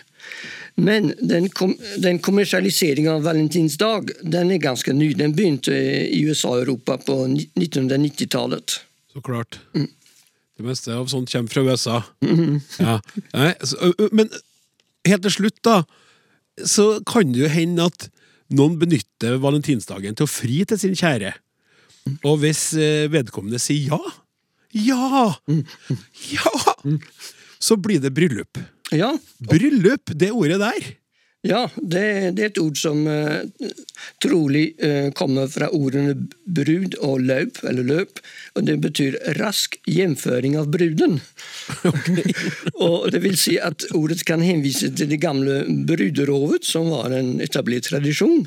Men den, kom, den kommersialiseringen av valentinsdag den er ganske ny. Den begynte i USA og Europa på 1990-tallet. Så klart. Mm. Det meste av sånt kommer fra USA. Mm -hmm. ja. Nei, så, men helt til slutt, da, så kan det jo hende at noen benytter valentinsdagen til å fri til sin kjære. Og hvis eh, vedkommende sier ja, ja, ja, så blir det bryllup. Ja. Bryllup, det ordet der. Ja, det, det, er et ord som uh, trolig uh, kommer fra ordene brud og løp, eller løp. Og Det betyr rask hjemføring av bruden. Okay. og Det vil si at ordet kan henvise til det gamle bruderovet, som var en etablert tradisjon.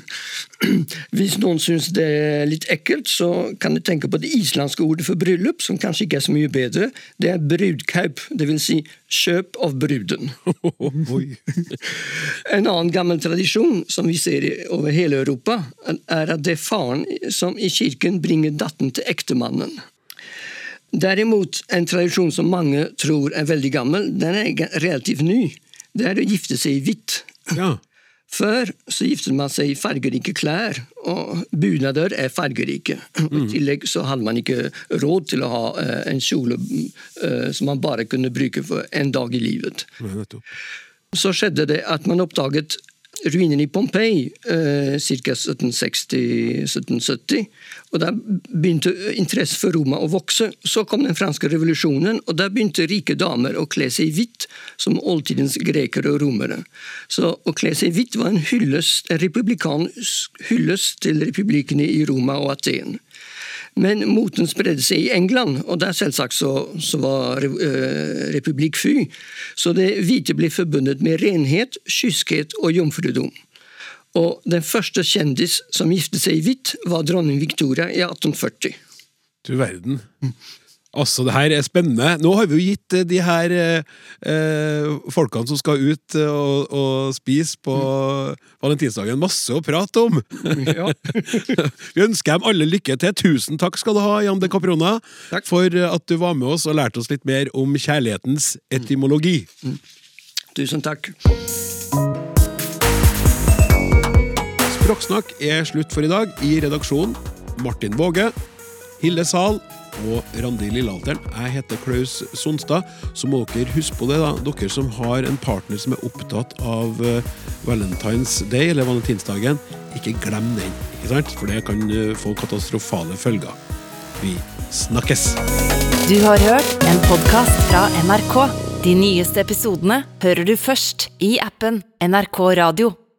Hvis noen syns det er litt ekkelt, så kan du tenke på det islandske ordet for bryllup, som kanskje ikke er så mye bedre. Det er brudkaup, det vil si kjøp av bruden. en annen gammel tradisjon som vi ser over hele Europa, er at det er faren som i kirken bringer datteren til ektemannen. Derimot en tradisjon som mange tror er veldig gammel, den er relativt ny. Det er å gifte seg i hvitt. Ja. Før så giftet man seg i fargerike klær, og bunader er fargerike. Mm. I tillegg så hadde man ikke råd til å ha uh, en kjole uh, som man bare kunne bruke for en dag i livet. Så skjedde det at man oppdaget ruinene i Pompeii uh, ca. 1760-1770. Og Da begynte interesse for Roma å vokse. Så kom den franske revolusjonen, og da begynte rike damer å kle seg i hvitt, som oldtidens grekere og romere. Så å kle seg i hvitt var en hyllest, en republikansk hyllest til republikkene i Roma og Aten. Men moten spredde seg i England, og der selvsagt så, så var uh, republikk fy. Så det hvite ble forbundet med renhet, kyskhet og jomfrudom. Og den første kjendis som giftet seg i hvitt, var dronning Victoria i 1840. Du verden. Altså, det her er spennende. Nå har vi jo gitt eh, de her eh, eh, folkene som skal ut eh, og, og spise på mm. valentinsdagen, masse å prate om! Ja. vi ønsker dem alle lykke til. Tusen takk skal du ha, Jan de Caprona, takk. for at du var med oss og lærte oss litt mer om kjærlighetens etymologi. Mm. Tusen takk. Språksnakk er slutt for i dag. I redaksjonen Martin Våge, Hilde Zahl og Randi Lillehalteren. Jeg heter Klaus Sonstad. Så må dere huske på det, da, dere som har en partner som er opptatt av uh, Valentine's Day, eller valentinsdagen. Ikke glem den, ikke sant? for det kan uh, få katastrofale følger. Vi snakkes! Du har hørt en podkast fra NRK. De nyeste episodene hører du først i appen NRK Radio.